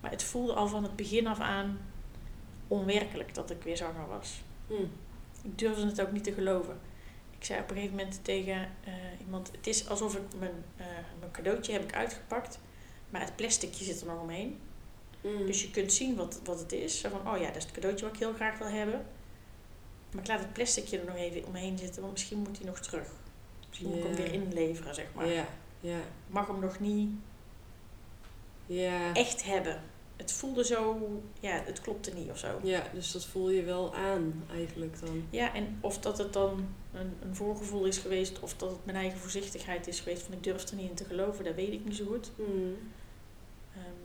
maar het voelde al van het begin af aan onwerkelijk dat ik weer zwanger was. Hm. Ik durfde het ook niet te geloven. Ik zei op een gegeven moment tegen eh, iemand: Het is alsof ik mijn, eh, mijn cadeautje heb ik uitgepakt, maar het plasticje zit er nog omheen. Mm. Dus je kunt zien wat, wat het is. Zo van: Oh ja, dat is het cadeautje wat ik heel graag wil hebben. Maar ik laat het plasticje er nog even omheen zitten, want misschien moet hij nog terug. Misschien moet ik hem weer inleveren, zeg maar. Ja. Ja. Ik mag hem nog niet echt hebben. Het voelde zo, ja, het klopte niet of zo. Ja, dus dat voel je wel aan eigenlijk dan. Ja, en of dat het dan een, een voorgevoel is geweest, of dat het mijn eigen voorzichtigheid is geweest, van ik durf er niet in te geloven, dat weet ik niet zo goed. Mm. Ehm,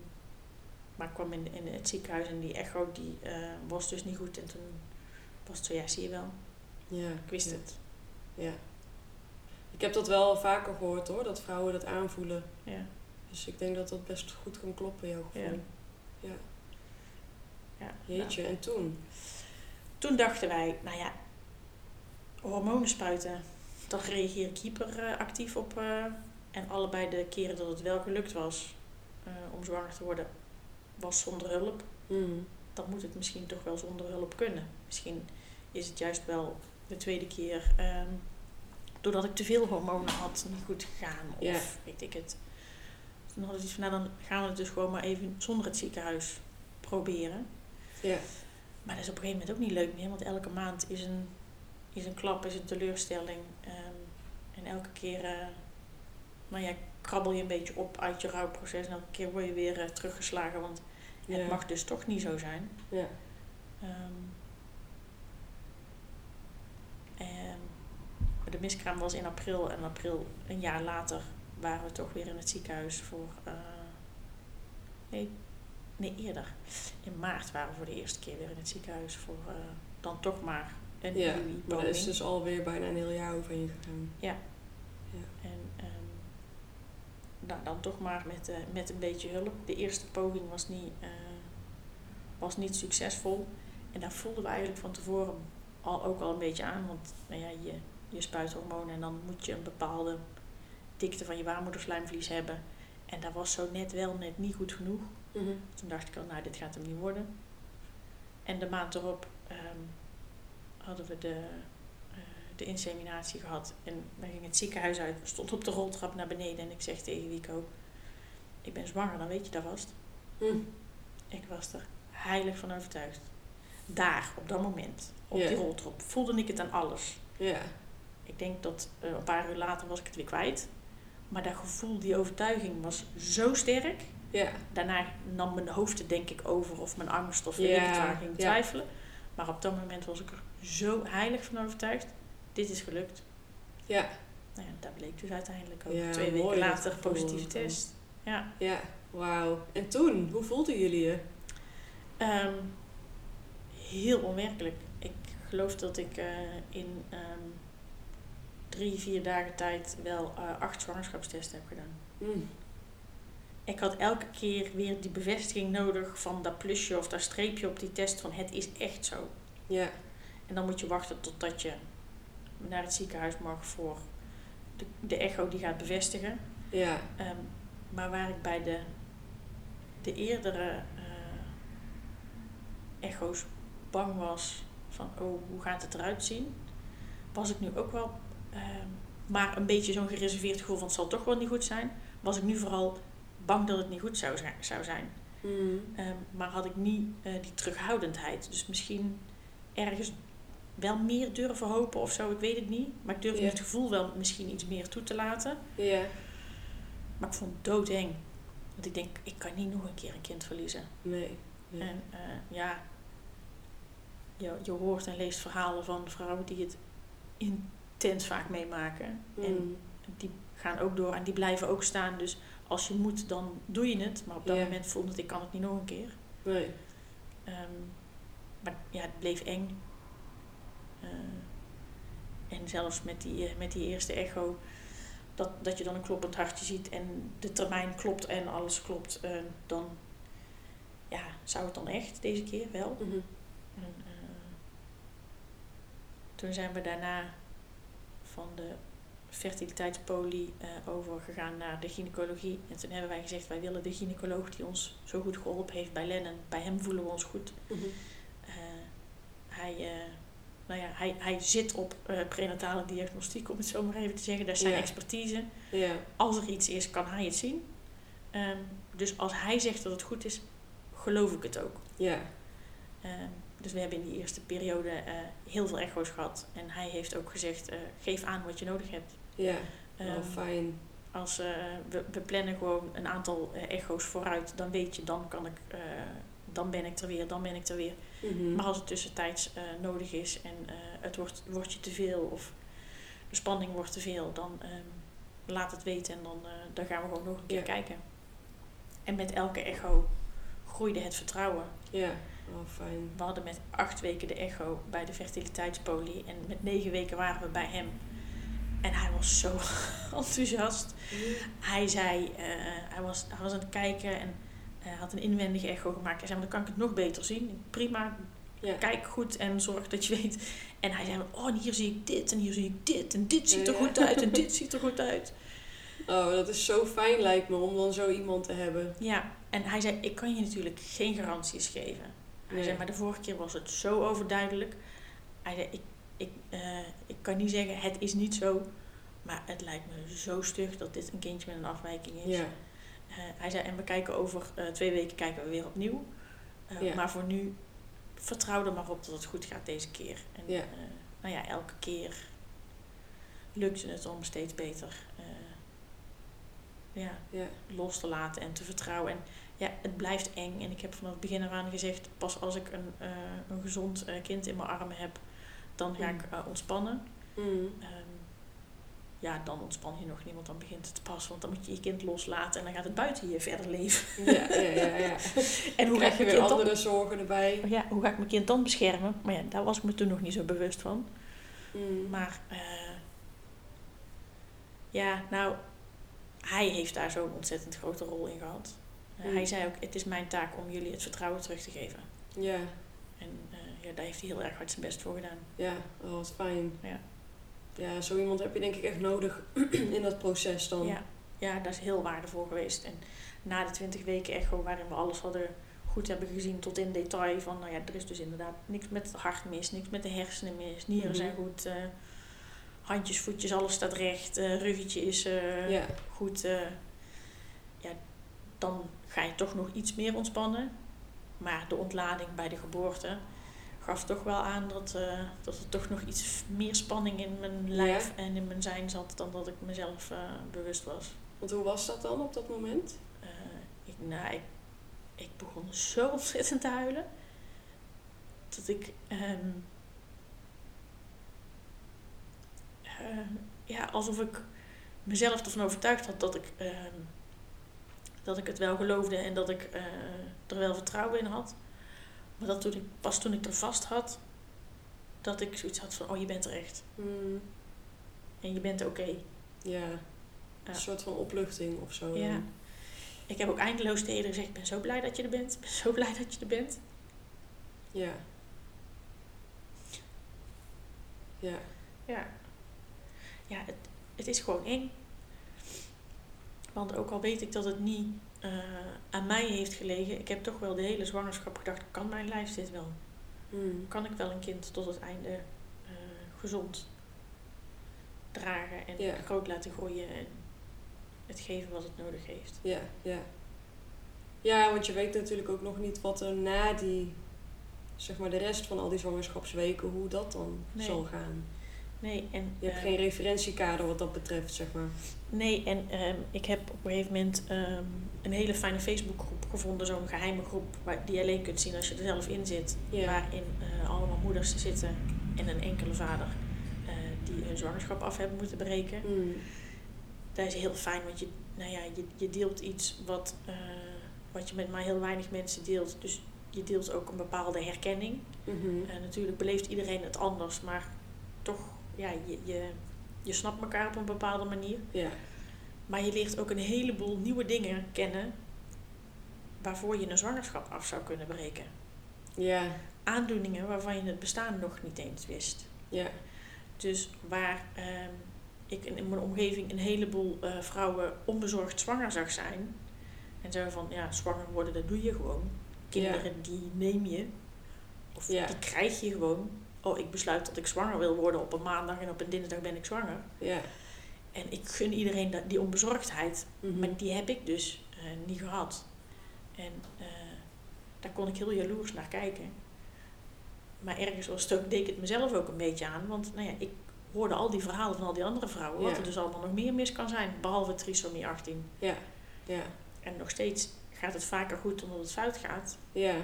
maar ik kwam in, in het ziekenhuis en die echo die, eh, was dus niet goed. En toen was het zo, ja, zie je wel, Ja. ik wist ja. het. Ja. Ik heb dat wel vaker gehoord hoor, dat vrouwen dat aanvoelen. Ja. Dus ik denk dat dat best goed kan kloppen, jouw gevoel. Ja. Ja. Ja, Jeetje, nou, en toen? toen dachten wij, nou ja, hormonen spuiten, dan reageer ik hyperactief op. eh, en allebei de keren dat het wel gelukt was eh, om zwanger te worden, was zonder hulp. Mm. Dan moet het misschien toch wel zonder hulp kunnen. Misschien is het juist wel de tweede keer ehm, doordat ik te veel hormonen had niet goed gegaan. Of weet ik het. Toen had ik iets van, nou dan gaan we het dus gewoon maar even zonder het ziekenhuis proberen. Ja. Maar dat is op een gegeven moment ook niet leuk meer, want elke maand is een, is een klap, is een teleurstelling. ehm, en elke keer, eh, nou ja, krabbel je een beetje op uit je rouwproces en elke keer word je weer eh, teruggeslagen, want Ja. het mag dus toch niet zo zijn. Ja. Ehm, en de miskraam was in april en april, een jaar later, waren we toch weer in het ziekenhuis voor. eh, nee, nee, eerder. In maart waren we voor de eerste keer weer in het ziekenhuis voor dan toch maar een Ja, maar er is dus alweer bijna een heel jaar overheen gegaan. En ehm, nou, dan toch maar met, eh, met een beetje hulp. De eerste poging was niet, eh, was niet succesvol. En daar voelden we eigenlijk van tevoren al, ook al een beetje aan. Want nou ja, je, je spuit hormonen en dan moet je een bepaalde dikte van je baarmoederslijmvlies hebben. En dat was zo net wel net niet goed genoeg. Mhm. Toen dacht ik al, nou, dit gaat hem niet worden. En de maand erop ehm, hadden we de, eh, de inseminatie gehad. En wij gingen het ziekenhuis uit. We stonden op de roltrap naar beneden. En ik zeg tegen Wico, ik ben zwanger, dan weet je dat vast. Hm. Ik was er heilig van overtuigd. Daar, op dat moment, op die roltrap, voelde ik het aan alles. Ja. Ik denk dat eh, een paar uur later was ik het weer kwijt. Maar dat gevoel, die overtuiging was zo sterk. Ja. Daarna nam mijn hoofd het denk ik over of mijn angst of weet ik Ja, het waar ging ja. twijfelen. Maar op dat moment was ik er zo heilig van overtuigd. Dit is gelukt. Ja. Nou ja, dat bleek dus uiteindelijk ook. Ja, Twee weken later positieve test. Ja. Ja. Wauw. En toen, hoe voelden jullie je? Ehm, heel onwerkelijk. Ik geloof dat ik eh, in ehm, drie, vier dagen tijd wel eh, acht zwangerschapstesten heb gedaan. Hm. Ik had elke keer weer die bevestiging nodig van dat plusje of dat streepje op die test van het is echt zo. Ja. En dan moet je wachten totdat je naar het ziekenhuis mag voor de, de echo die gaat bevestigen. Ja. Ehm, maar waar ik bij de, de eerdere eh, echo's bang was van oh, hoe gaat het eruit zien, was ik nu ook wel ehm, maar een beetje zo'n gereserveerd gevoel van het zal toch wel niet goed zijn. Was ik nu vooral bang dat het niet goed zou zijn. Zou zijn. Hm. Ehm, maar had ik niet eh, die terughoudendheid. Dus misschien ergens wel meer durven hopen of zo, ik weet het niet. Maar ik durfde Ja. het gevoel wel misschien iets meer toe te laten. Ja. Maar ik vond het doodeng. Want ik denk, ik kan niet nog een keer een kind verliezen. Nee. Nee. En eh, ja, je, je hoort en leest verhalen van vrouwen die het intens vaak meemaken. En Hm. die gaan ook door en die blijven ook staan. Dus als je moet, dan doe je het. Maar op dat moment voelde ik, ik kan het niet nog een keer. Nee. Ehm, maar ja, het bleef eng. Eh, en zelfs met die, eh, met die eerste echo, dat, dat je dan een kloppend hartje ziet en de termijn klopt en alles klopt, eh, dan ja, zou het dan echt deze keer wel. Mhm. En, toen zijn we daarna van de fertiliteitspolie overgegaan naar de gynaecologie. En toen hebben wij gezegd, wij willen de gynaecoloog die ons zo goed geholpen heeft bij Lennon. Bij hem voelen we ons goed. Mhm. Hij, nou ja, hij, hij zit op eh, prenatale diagnostiek, om het zo maar even te zeggen. Dat is zijn Ja. expertise. Ja. Als er iets is, kan hij het zien. Ehm, dus als hij zegt dat het goed is, geloof ik het ook. Ja. Ehm, dus we hebben in die eerste periode eh, heel veel echo's gehad. En hij heeft ook gezegd, eh, geef aan wat je nodig hebt. Ja. Ehm, fijn. als we, we plannen gewoon een aantal echo's vooruit, dan weet je, dan kan ik, dan ben ik er weer, dan ben ik er weer. Mhm. Maar als het tussentijds eh, nodig is en eh, het wordt, wordt je te veel of de spanning wordt te veel, dan ehm, laat het weten en dan, eh, dan gaan we gewoon nog een keer Ja. kijken. En met elke echo groeide het vertrouwen. Ja. Oh, fijn. We hadden met acht weken de echo bij de fertiliteitspolie en met negen weken waren we bij hem. En hij was zo enthousiast. Hij zei, hij, was, hij was aan het kijken en hij had een inwendige echo gemaakt. Hij zei, maar dan kan ik het nog beter zien. Prima, Ja. Kijk goed en zorg dat je weet. En hij zei, oh, en hier zie ik dit en hier zie ik dit en dit ziet er goed uit en dit ziet er goed uit. Oh, dat is zo fijn lijkt me om dan zo iemand te hebben. Ja, en hij zei, ik kan je natuurlijk geen garanties geven. Hij zei, maar de vorige keer was het zo overduidelijk. Hij zei, ik, ik, uh, ik kan niet zeggen, het is niet zo. Maar het lijkt me zo stug dat dit een kindje met een afwijking is. Ja. Uh, hij zei, en we kijken over uh, twee weken kijken we weer opnieuw. Ja. Maar voor nu, vertrouw er maar op dat het goed gaat deze keer. En ja. nou ja, elke keer lukt het om steeds beter ja, ja. los te laten en te vertrouwen. En ja, het blijft eng. En ik heb vanaf het begin af aan gezegd, pas als ik een, uh, een gezond uh, kind in mijn armen heb, dan ga mm. ik uh, ontspannen. Mm. Ja, dan ontspan je nog niet, want dan begint het pas. Want dan moet je je kind loslaten en dan gaat het buiten je verder leven. Ja, ja, ja. ja. en hoe Krijg ga je weer andere dan, zorgen erbij. Ja, hoe ga ik mijn kind dan beschermen? Maar ja, daar was ik me toen nog niet zo bewust van. Mm. Maar ja, nou, hij heeft daar zo'n ontzettend grote rol in gehad. Uh, Hij zei ook, het is mijn taak om jullie het vertrouwen terug te geven. Ja. En uh, ja, daar heeft hij heel erg hard zijn best voor gedaan. Ja, oh, wat fijn. Ja. Ja, zo iemand heb je denk ik echt nodig in dat proces dan. Ja. ja, dat is heel waardevol geweest. En na de twintig weken echo, waarin we alles hadden goed hebben gezien tot in detail. Van, nou ja, er is dus inderdaad niks met het hart mis, niks met de hersenen mis. Nieren mm zijn goed. Uh, handjes, voetjes, alles staat recht. Uh, ruggetje is uh, goed. Ja, dan ga je toch nog iets meer ontspannen. Maar de ontlading bij de geboorte gaf toch wel aan dat, dat er toch nog iets meer spanning in mijn lijf en in mijn zijn zat dan dat ik mezelf bewust was. Want hoe was dat dan op dat moment? ik, nou, ik, ik begon zo ontzettend te huilen. Dat ik um, uh, ja, alsof ik mezelf ervan overtuigd had dat ik, uh, dat ik het wel geloofde en dat ik er wel vertrouwen in had. Maar dat toen ik, pas toen ik er vast had, dat ik zoiets had van, oh je bent er echt. Mm. En je bent oké. Okay. Ja. Een soort van opluchting of zo. Ja. Ik heb ook eindeloos tegen gezegd, ik ben zo blij dat je er bent. Ik ben zo blij dat je er bent. Ja. Ja. Ja ja, het, het is gewoon eng. Want ook al weet ik dat het niet uh, aan mij heeft gelegen, ik heb toch wel de hele zwangerschap gedacht: kan mijn lijf dit wel? Hmm. Kan ik wel een kind tot het einde uh, gezond dragen en groot laten groeien en het geven wat het nodig heeft? Ja, ja. Ja, want je weet natuurlijk ook nog niet wat er na die, zeg maar de rest van al die zwangerschapsweken, hoe dat dan zal gaan. Nee, en, je hebt geen ehm, referentiekader wat dat betreft, zeg maar. Nee, en um, ik heb op een gegeven moment um, een hele fijne Facebookgroep gevonden, zo'n geheime groep waar, die je alleen kunt zien als je er zelf in zit. Waarin uh, allemaal moeders zitten en een enkele vader uh, die hun zwangerschap af hebben moeten breken. Mm. Dat is heel fijn, want je, nou ja, je, je deelt iets wat, wat je met maar heel weinig mensen deelt. Dus je deelt ook een bepaalde herkenning. Mm -hmm. natuurlijk beleeft iedereen het anders, maar toch ja, je, je, je snapt elkaar op een bepaalde manier. Ja. Maar je leert ook een heleboel nieuwe dingen kennen waarvoor je een zwangerschap af zou kunnen breken. Ja. Aandoeningen waarvan je het bestaan nog niet eens wist. Ja. Dus waar um, ik in mijn omgeving een heleboel uh, vrouwen onbezorgd zwanger zag zijn. En zo van, ja, zwanger worden, dat doe je gewoon. Kinderen, die neem je. Of ja. die krijg je gewoon oh, ik besluit dat ik zwanger wil worden op een maandag en op een dinsdag ben ik zwanger. Ja. En ik gun iedereen dat, die onbezorgdheid. Mhm. Maar die heb ik dus uh, niet gehad. En uh, daar kon ik heel jaloers naar kijken. Maar ergens was het ook, deed ik het mezelf ook een beetje aan. Want nou ja, ik hoorde al die verhalen van al die andere vrouwen. Wat er dus allemaal nog meer mis kan zijn. Behalve trisomie 18. Ja. Ja. En nog steeds gaat het vaker goed dan dat het fout gaat. Ja.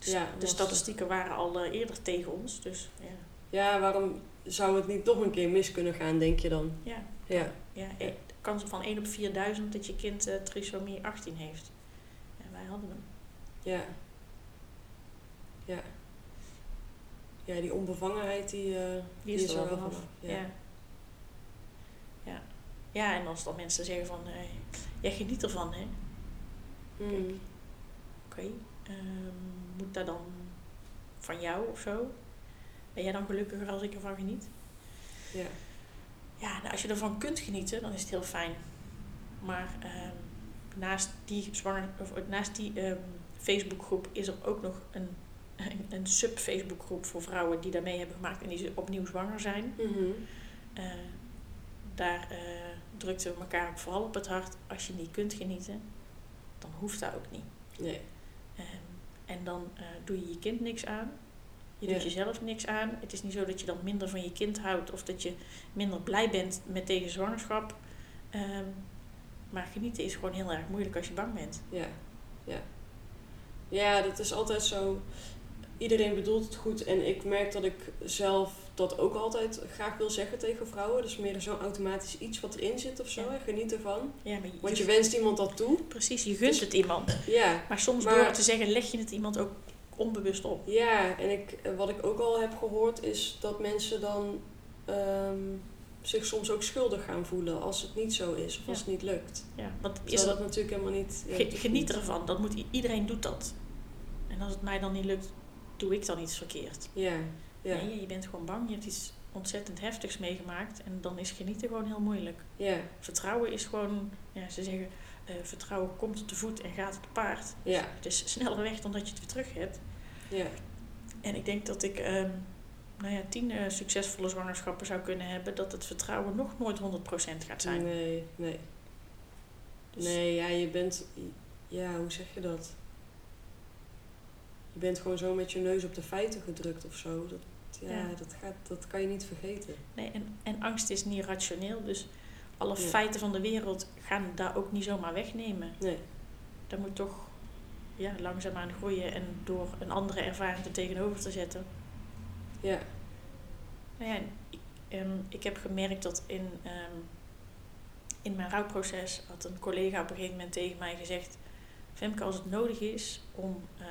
Dus ja, de statistieken waren al uh, eerder tegen ons. Dus, ja. ja, waarom zou het niet toch een keer mis kunnen gaan, denk je dan? Ja. Ja. ja. De kans van 1 op 4000 dat je kind uh, trisomie 18 heeft. Ja, wij hadden hem. Ja. Ja. Ja, die onbevangenheid die, uh, die, is, er wel vanaf. Ja. ja. Ja. ja. en als dan mensen zeggen van, jij geniet ervan, hè. Mm. Oké. Ehm, moet dat dan van jou of zo? Ben jij dan gelukkiger als ik ervan geniet? Ja. Ja, nou, als je ervan kunt genieten, dan is het heel fijn. Maar ehm, naast die, zwanger, of, naast die ehm, Facebookgroep is er ook nog een, een, een sub-Facebookgroep voor vrouwen die daarmee hebben gemaakt en die opnieuw zwanger zijn. Mhm. Eh, daar uh, drukten we elkaar vooral op het hart. Als je niet kunt genieten, dan hoeft dat ook niet. Nee. En dan eh, doe je je kind niks aan. Je doet jezelf niks aan. Het is niet zo dat je dan minder van je kind houdt of dat je minder blij bent met tegen zwangerschap. Ehm, maar genieten is gewoon heel erg moeilijk als je bang bent. Ja, ja. Ja, dat is altijd zo. Iedereen bedoelt het goed en ik merk dat ik zelf dat ook altijd graag wil zeggen tegen vrouwen. Dus meer zo'n automatisch iets wat erin zit of zo. Ja. Geniet ervan. Ja, maar je, Want je wenst iemand dat toe. Precies, je gunt dus het iemand. Ja. Maar soms door het te zeggen leg je het iemand ook onbewust op. Ja, en ik, wat ik ook al heb gehoord is dat mensen dan ehm, zich soms ook schuldig gaan voelen als het niet zo is of als het niet lukt. Ja, want is dat natuurlijk helemaal niet. Ja, geniet ervan, dat moet, iedereen doet dat. En als het mij dan niet lukt, doe ik dan iets verkeerd. Ja. Ja. Nee, je bent gewoon bang, je hebt iets ontzettend heftigs meegemaakt en dan is genieten gewoon heel moeilijk. Ja. Vertrouwen is gewoon, ja, ze zeggen, uh, vertrouwen komt te voet en gaat te paard. Ja. Het is sneller weg dan dat je het weer terug hebt. Ja. En ik denk dat ik um, nou ja, tien uh, succesvolle zwangerschappen zou kunnen hebben, dat het vertrouwen nog nooit 100% gaat zijn. Nee, nee. Dus nee, ja, je bent, ja, hoe zeg je dat? Je bent gewoon zo met je neus op de feiten gedrukt of zo. Dat, ja, ja. Dat, gaat, dat kan je niet vergeten. Nee, en, en angst is niet rationeel, dus alle feiten van de wereld gaan daar ook niet zomaar wegnemen. Nee. Daar moet toch ja, langzaamaan groeien en door een andere ervaring er tegenover te zetten. Ja. Nou ja, ik, um, ik heb gemerkt dat in, um, in mijn rouwproces had een collega op een gegeven moment tegen mij gezegd: Femke, als het nodig is om uh,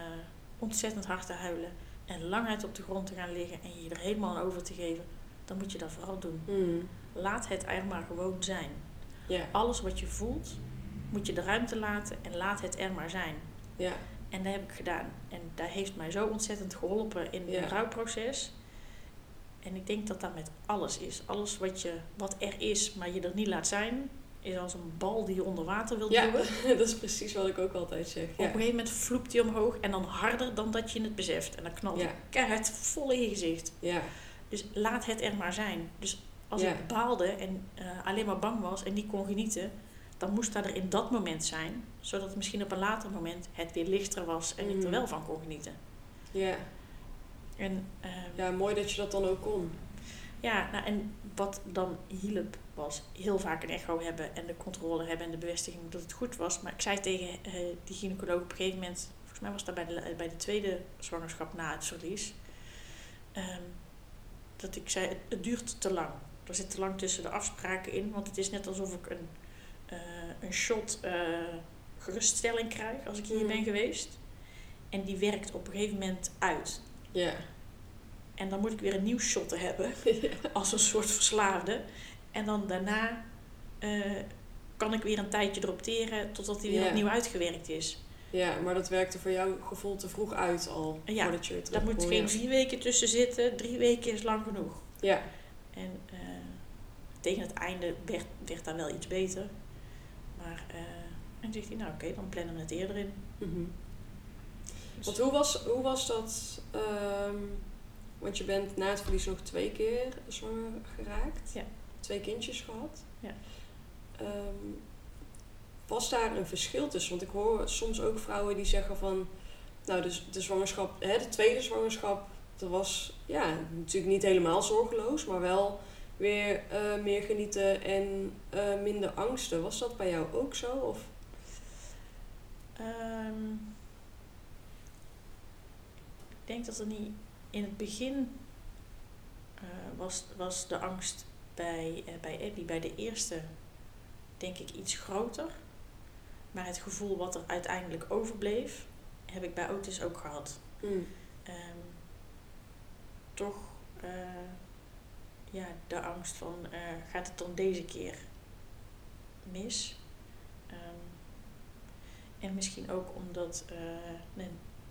ontzettend hard te huilen en lang uit op de grond te gaan liggen en je er helemaal aan over te geven, dan moet je dat vooral doen. Mm. Laat het er maar gewoon zijn. Alles wat je voelt, moet je de ruimte laten en laat het er maar zijn. En dat heb ik gedaan. En dat heeft mij zo ontzettend geholpen in Ja. het rouwproces. En ik denk dat dat met alles is. Alles wat, je, wat er is, maar je er niet laat zijn, is als een bal die je onder water wilt Ja, duwen. dat is precies wat ik ook altijd zeg. Op een Ja. gegeven moment vloept die omhoog en dan harder dan dat je het beseft. En dan knalt Ja. het keihard vol in je gezicht. Ja. Dus laat het er maar zijn. Dus als Ja. ik baalde en eh, alleen maar bang was en niet kon genieten, dan moest dat er in dat moment zijn. Zodat het misschien op een later moment het weer lichter was en ik er Mm. wel van kon genieten. Ja. En, ehm, ja, mooi dat je dat dan ook kon. Ja, nou, en wat dan hielp was heel vaak een echo hebben en de controle hebben en de bevestiging dat het goed was. Maar ik zei tegen eh, die gynaecoloog op een gegeven moment, volgens mij was dat bij de, bij de tweede zwangerschap na het verlies, ehm, dat ik zei: het, het duurt te lang. Er zit te lang tussen de afspraken in, want het is net alsof ik een, eh, een shot eh, geruststelling krijg als ik hier Mm. ben geweest. En die werkt op een gegeven moment uit. Ja. En dan moet ik weer een nieuw shot te hebben als een soort verslaafde. En dan daarna eh, kan ik weer een tijdje erop teren totdat hij weer Ja. opnieuw uitgewerkt is. ja, maar dat werkte voor jouw gevoel te vroeg uit al. Ja, voordat je Daar moet geen vier weken tussen zitten. Drie weken is lang genoeg. Ja. En eh, tegen het einde werd, werd daar wel iets beter. Maar eh, en zegt hij, nou oké, dan plannen we het eerder in. Mhm. Dus- Want hoe was, hoe was dat? ehm, want je bent na het verlies nog twee keer zwanger geraakt. Ja. Twee kindjes gehad. Ja. Ehm, was daar een verschil tussen? Want ik hoor soms ook vrouwen die zeggen van... Nou, dus de zwangerschap, hè, de tweede zwangerschap, dat was ja, natuurlijk niet helemaal zorgeloos, maar wel weer eh, meer genieten en eh, minder angsten. Was dat bij jou ook zo? Of? Ehm, ik denk dat er niet in het begin eh, was, was de angst bij, eh, bij Abby, bij de eerste, denk ik iets groter. Maar het gevoel wat er uiteindelijk overbleef, heb ik bij Otis ook gehad. Mm. Ehm, toch eh, ja, de angst van gaat het dan deze keer mis? Ehm, en misschien ook omdat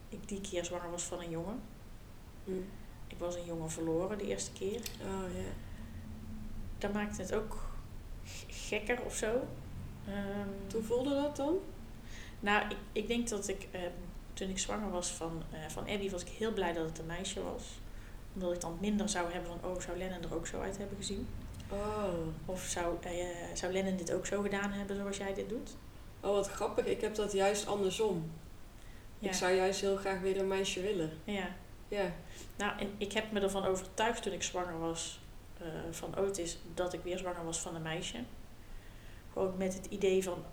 ik die keer zwanger was van een jongen. Hm. Ik was een jongen verloren de eerste keer. Oh ja. Dat maakte het ook gekker of zo. Ehm, Hoe voelde dat dan? Nou, ik, ik denk dat ik ehm, toen ik zwanger was van, eh, van Abby, was ik heel blij dat het een meisje was. Omdat ik dan minder zou hebben van, oh, zou Lennon er ook zo uit hebben gezien? Oh. Of zou, eh, zou Lennon dit ook zo gedaan hebben zoals jij dit doet? Oh, wat grappig. Ik heb dat juist andersom. Ja. Ik zou juist heel graag weer een meisje willen. ja. Ja. Nou, en ik heb me ervan overtuigd toen ik zwanger was eh, van Otis dat ik weer zwanger was van een meisje. Gewoon met het idee van,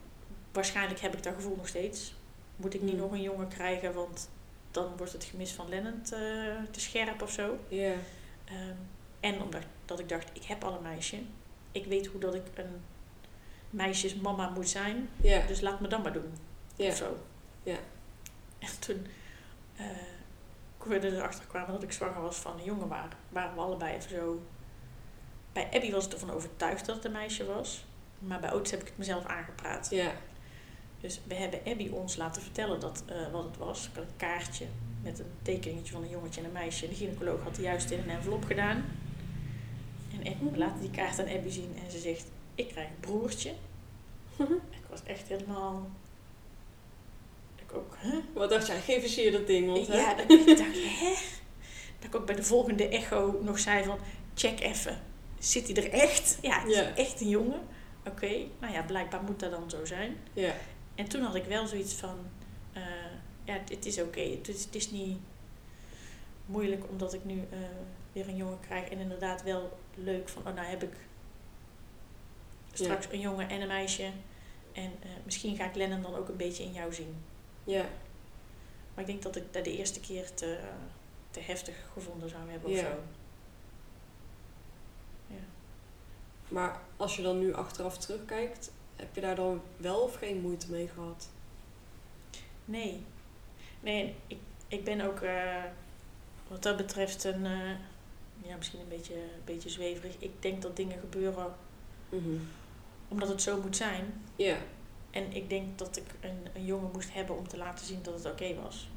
waarschijnlijk heb ik dat gevoel nog steeds. Moet ik niet Hmm. nog een jongen krijgen, want dan wordt het gemis van Lennon te, te scherp of zo. Ja. Ehm, en omdat dat ik dacht, ik heb al een meisje. Ik weet hoe dat ik een meisjesmama moet zijn. Ja. Dus laat me dan maar doen. Ja. Of zo. Ja. En toen eh we erachter kwamen dat ik zwanger was van een jongen, waren, waren we allebei even zo... Bij Abby was ik ervan overtuigd dat het een meisje was. Maar bij Otis heb ik het mezelf aangepraat. Ja. Dus we hebben Abby ons laten vertellen dat, eh, wat het was. Ik had een kaartje met een tekeningetje van een jongetje en een meisje. En de gynaecoloog had die juist in een envelop gedaan. En Abby, we laten die kaart aan Abby zien en ze zegt, ik krijg een broertje. ik was echt helemaal... Ik ook, hè? Wat dacht jij? Geef eens hier dat ding, want hè? Ja, dat ik dacht, hè? Dat ik ook bij de volgende echo nog zei van, check even. Zit hij er echt? Ja, het is echt een jongen. Oké, nou ja, blijkbaar moet dat dan zo zijn. Ja. En toen had ik wel zoiets van, eh, ja, het, het is oké. Het, is, het is niet moeilijk omdat ik nu eh, weer een jongen krijg. En inderdaad wel leuk van, oh nou heb ik straks een jongen en een meisje. En eh, misschien ga ik Lennon dan ook een beetje in jou zien. Ja. Maar ik denk dat ik dat de eerste keer te, te heftig gevonden zou hebben of Ja. zo. Ja. Maar als je dan nu achteraf terugkijkt, heb je daar dan wel of geen moeite mee gehad? Nee. Nee, ik, ik ben ook eh, wat dat betreft een, eh, ja, misschien een beetje, een beetje zweverig. Ik denk dat dingen gebeuren Mhm. omdat het zo moet zijn. Ja. En ik denk dat ik een, een jongen moest hebben om te laten zien dat het oké was.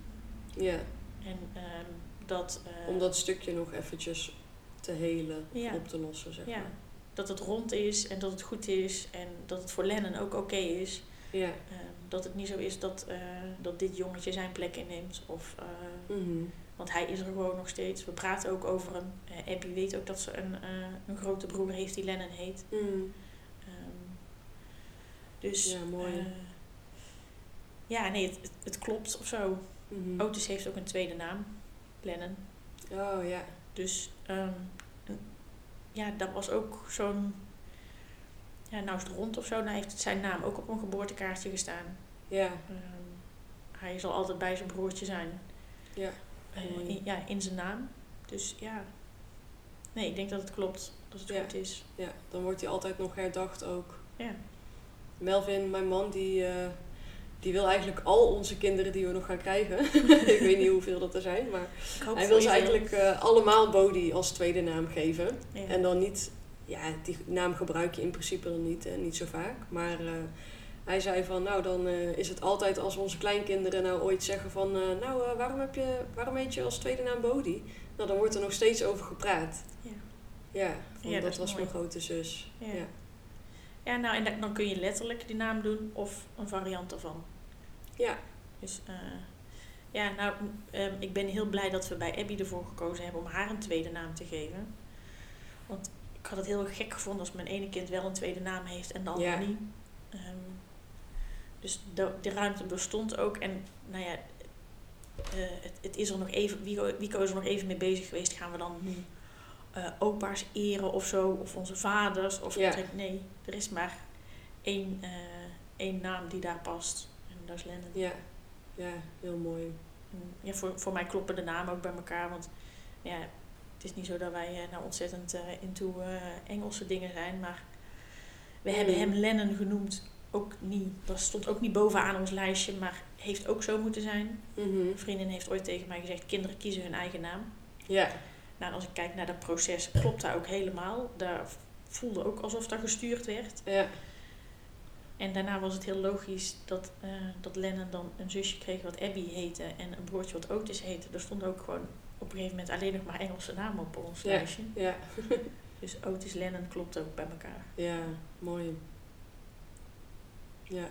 Ja. En ehm, dat, eh, Om dat stukje nog eventjes te helen, Ja. op te lossen, zeg Ja. maar. dat het rond is en dat het goed is en dat het voor Lennon ook oké is. Ja. Ehm, dat het niet zo is dat, eh, dat dit jongetje zijn plek inneemt. Of, eh, Mhm. want hij is er gewoon nog steeds. We praten ook over hem. Abby weet ook dat ze een, een grote broer heeft die Lennon heet. Mhm. Dus Ja, mooi. eh, ja, nee, het, het, klopt of zo. Mhm. Otis heeft ook een tweede naam, Lennon. Oh ja. Dus ehm, en- ja, dat was ook zo'n. Ja, nou is het rond of zo. Nou heeft zijn naam ook op een geboortekaartje gestaan. Ja. Ehm, hij zal altijd bij zijn broertje zijn. Ja. Eh, in, ja, in zijn naam. Dus ja. Nee, ik denk dat het klopt. Dat het Ja. goed is. Ja. Dan wordt hij altijd nog herdacht ook. Ja. Melvin, mijn man, die, eh, die wil eigenlijk al onze kinderen die we nog gaan krijgen. ik weet niet hoeveel dat er zijn, maar hij wil ze eigenlijk eh, allemaal Bodhi als tweede naam geven. Ja. En dan niet, ja, die naam gebruik je in principe dan niet, hè, niet zo vaak. Maar eh, hij zei van, nou dan is het altijd als onze kleinkinderen nou ooit zeggen van, nou waarom, heb je, waarom heet je als tweede naam Bodhi? Nou, dan wordt er nog steeds over gepraat. Ja. Ja, van, Ja, dat was mooi. mijn grote zus. Ja. Ja. Ja, nou en dan- dan kun je letterlijk die naam doen of een variant ervan. Ja. Dus eh, ja, nou, ehm, ik ben heel blij dat we bij Abby ervoor gekozen hebben om haar een tweede naam te geven. Want ik had het heel gek gevonden als mijn ene kind wel een tweede naam heeft en de andere Ja. niet. Ehm, dus de, de ruimte bestond ook. En nou ja, eh, het, het is er nog even, Wico, Wico is er nog even mee bezig geweest. Gaan we dan nu eh, opa's eren of zo? Of onze vaders? Of Ja. nee, er is maar één, eh, één naam die daar past. En dat is Lennon. Ja. Ja, heel mooi. Ja, voor, voor mij kloppen de namen ook bij elkaar. Want ja, het is niet zo dat wij eh, nou ontzettend eh into Engelse dingen zijn. Maar we hebben hem Lennon genoemd. Ook niet, dat stond ook niet bovenaan ons lijstje. Maar heeft ook zo moeten zijn. Mhm. Een vriendin heeft ooit tegen mij gezegd: kinderen kiezen hun eigen naam. Ja. Nou, als ik kijk naar dat proces, klopt dat ook helemaal. Daar voelde ook alsof dat gestuurd werd. Ja. En daarna was het heel logisch dat, uh, dat Lennon dan een zusje kreeg wat Abby heette en een broertje wat Otis heette. Er stonden ook gewoon op een gegeven moment alleen nog maar Engelse namen op ons ja, lijstje. Ja. dus Otis Lennon klopt ook bij elkaar. Ja, mooi. Ja.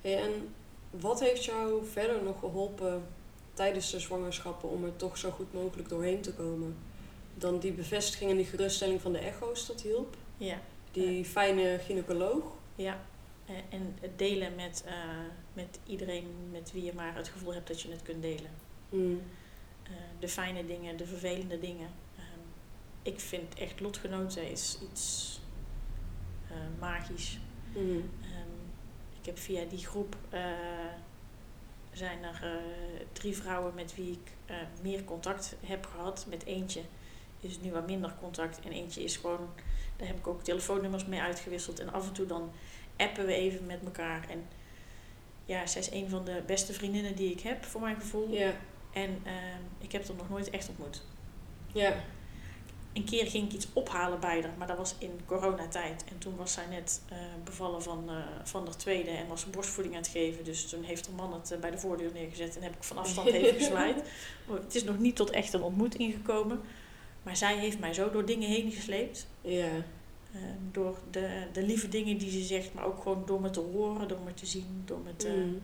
Hey, en wat heeft jou verder nog geholpen tijdens de zwangerschappen om er toch zo goed mogelijk doorheen te komen? Dan die bevestiging en die geruststelling van de echo's, dat hielp. Ja. Die fijne gynaecoloog. Ja. En het delen met, uh, met iedereen met wie je maar het gevoel hebt dat je het kunt delen. Mm. Uh, de fijne dingen, de vervelende dingen. Um, ik vind echt lotgenoten is iets magisch. Mm. Um, ik heb via die groep zijn er drie vrouwen met wie ik meer contact heb gehad. Met eentje is het nu wat minder contact. En eentje is gewoon, daar heb ik ook telefoonnummers mee uitgewisseld. En af en toe dan appen we even met elkaar. En ja, zij is een van de beste vriendinnen die ik heb, voor mijn gevoel. Ja. En uh, ik heb haar nog nooit echt ontmoet. Ja. Een keer ging ik iets ophalen bij haar, maar dat was in coronatijd. En toen was zij net uh, bevallen van, uh, van de tweede en was ze borstvoeding aan het geven. Dus toen heeft haar man het uh, bij de voordeur neergezet en heb ik van afstand even gezwaaid. het is nog niet tot echt een ontmoeting gekomen. Maar zij heeft mij zo door dingen heen gesleept. Ja. Uh, door de, de lieve dingen die ze zegt, maar ook gewoon door me te horen, door me te zien, door me te Mm.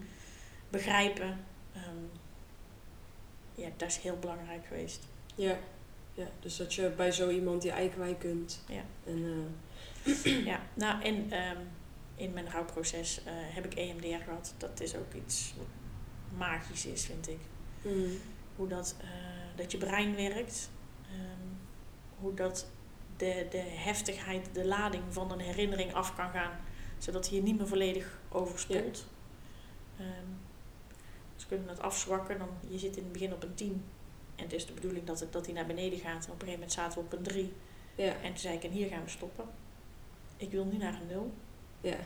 begrijpen. Um, ja, dat is heel belangrijk geweest. Ja. Ja. Dus dat je bij zo iemand die ei kwijt kunt. Ja. En, uh... ja, nou en um, in mijn rouwproces uh, heb ik EMDR gehad. Dat is ook iets wat magisch is, vind ik. Mm. Hoe dat, uh, dat je brein werkt. Um, hoe dat de, de heftigheid, de lading van een herinnering af kan gaan, zodat hij je niet meer volledig overspoelt. Ja. Um, dus kunnen het afzwakken, dan je zit in het begin op een 10 en het is de bedoeling dat, het, dat hij naar beneden gaat. En op een gegeven moment zaten we op een 3. Ja. En toen zei ik, en hier gaan we stoppen. Ik wil nu naar een 0. Ja.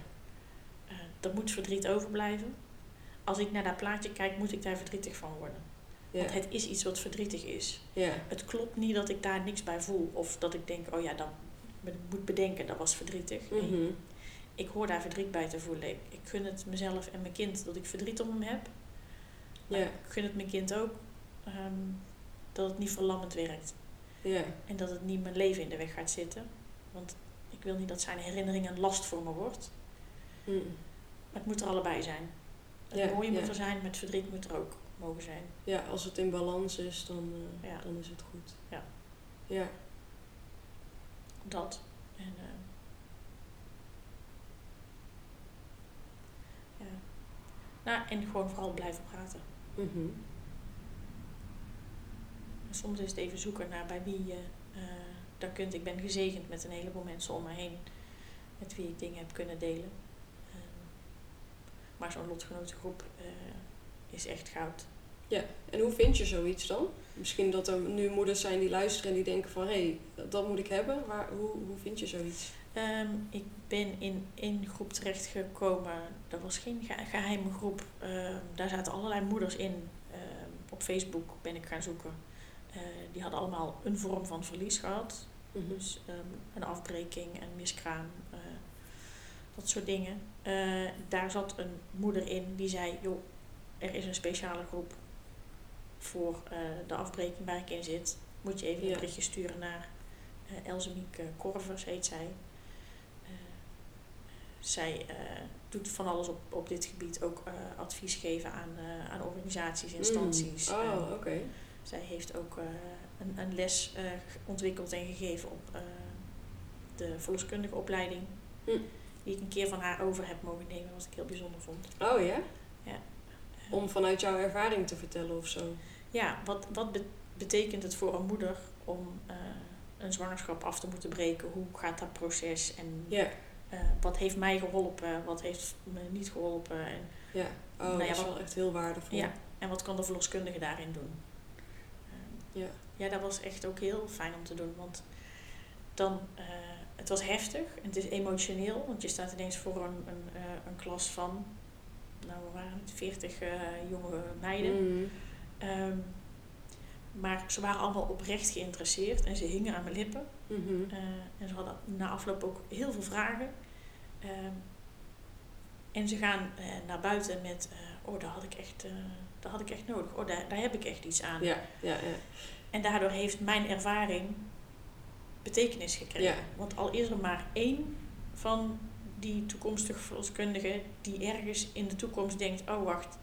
Uh, er moet verdriet overblijven. Als ik naar dat plaatje kijk, moet ik daar verdrietig van worden. Ja. Want het is iets wat verdrietig is. Ja. Het klopt niet dat ik daar niks bij voel. Of dat ik denk, oh ja, dan moet bedenken, dat was verdrietig. Mm -hmm. Ik hoor daar verdriet bij te voelen. Ik, ik gun het mezelf en mijn kind dat ik verdriet om hem heb. Ja. ik gun het mijn kind ook um, dat het niet verlammend werkt. Ja. En dat het niet mijn leven in de weg gaat zitten. Want ik wil niet dat zijn herinnering een last voor me wordt. Mm. Maar het moet er allebei zijn. Het ja, mooie ja. moet er zijn, maar het verdriet moet er ook mogen zijn. Ja, als het in balans is, dan, uh, ja. dan is het goed. Ja. Ja. Dat. En, uh, ja. Nou, en gewoon vooral blijven praten. Mm -hmm. Soms is het even zoeken naar bij wie je uh, dat kunt. Ik ben gezegend met een heleboel mensen om me heen met wie ik dingen heb kunnen delen. Um, maar zo'n lotgenotengroep uh, is echt goud. Ja, en hoe vind je zoiets dan? Misschien dat er nu moeders zijn die luisteren en die denken van... hé, hey, dat moet ik hebben. Maar hoe, hoe vind je zoiets? Um, ik ben in één groep terechtgekomen. Dat was geen ge geheime groep. Um, daar zaten allerlei moeders in. Op Facebook ben ik gaan zoeken. Uh, die hadden allemaal een vorm van verlies gehad. Mm -hmm. Dus een afbreking, een miskraam. Uh, dat soort dingen. Uh, daar zat een moeder in die zei... joh, er is een speciale groep voor de afbreking waar ik in zit. Moet je even Ja. een berichtje sturen naar Elsemiek Korvers, heet zij. Zij doet van alles op, op dit gebied, ook advies geven aan, aan organisaties, instanties. Mm. Oh, oké. Okay. Zij heeft ook uh, een, een les uh, ontwikkeld en gegeven op uh, de verloskundige opleiding. Mm. Die ik een keer van haar over heb mogen nemen, wat ik heel bijzonder vond. Oh ja? Ja. Om vanuit jouw ervaring te vertellen of zo? Ja, wat, wat be betekent het voor een moeder om een zwangerschap af te moeten breken? Hoe gaat dat proces? En ja. wat heeft mij geholpen? Wat heeft me niet geholpen? En, ja, oh, nou ja, dat is wel echt heel waardevol. Ja, en wat kan de verloskundige daarin doen? Ja. ja, dat was echt ook heel fijn om te doen. Want dan, uh, het was heftig en het is emotioneel. Want je staat ineens voor een, een, uh, een klas van, nou we waren het, 40 jonge meiden. Mm. Um, maar ze waren allemaal oprecht geïnteresseerd en ze hingen aan mijn lippen. Mhm. Eh, en ze hadden na afloop ook heel veel vragen. Ehm, en ze gaan eh, naar buiten met, eh, oh, daar had ik echt, daar had ik echt nodig. Oh, daar, daar heb ik echt iets aan. Ja, ja, ja. En daardoor heeft mijn ervaring betekenis gekregen. Ja. Want al is er maar één van die toekomstige verloskundigen die ergens in de toekomst denkt, oh wacht,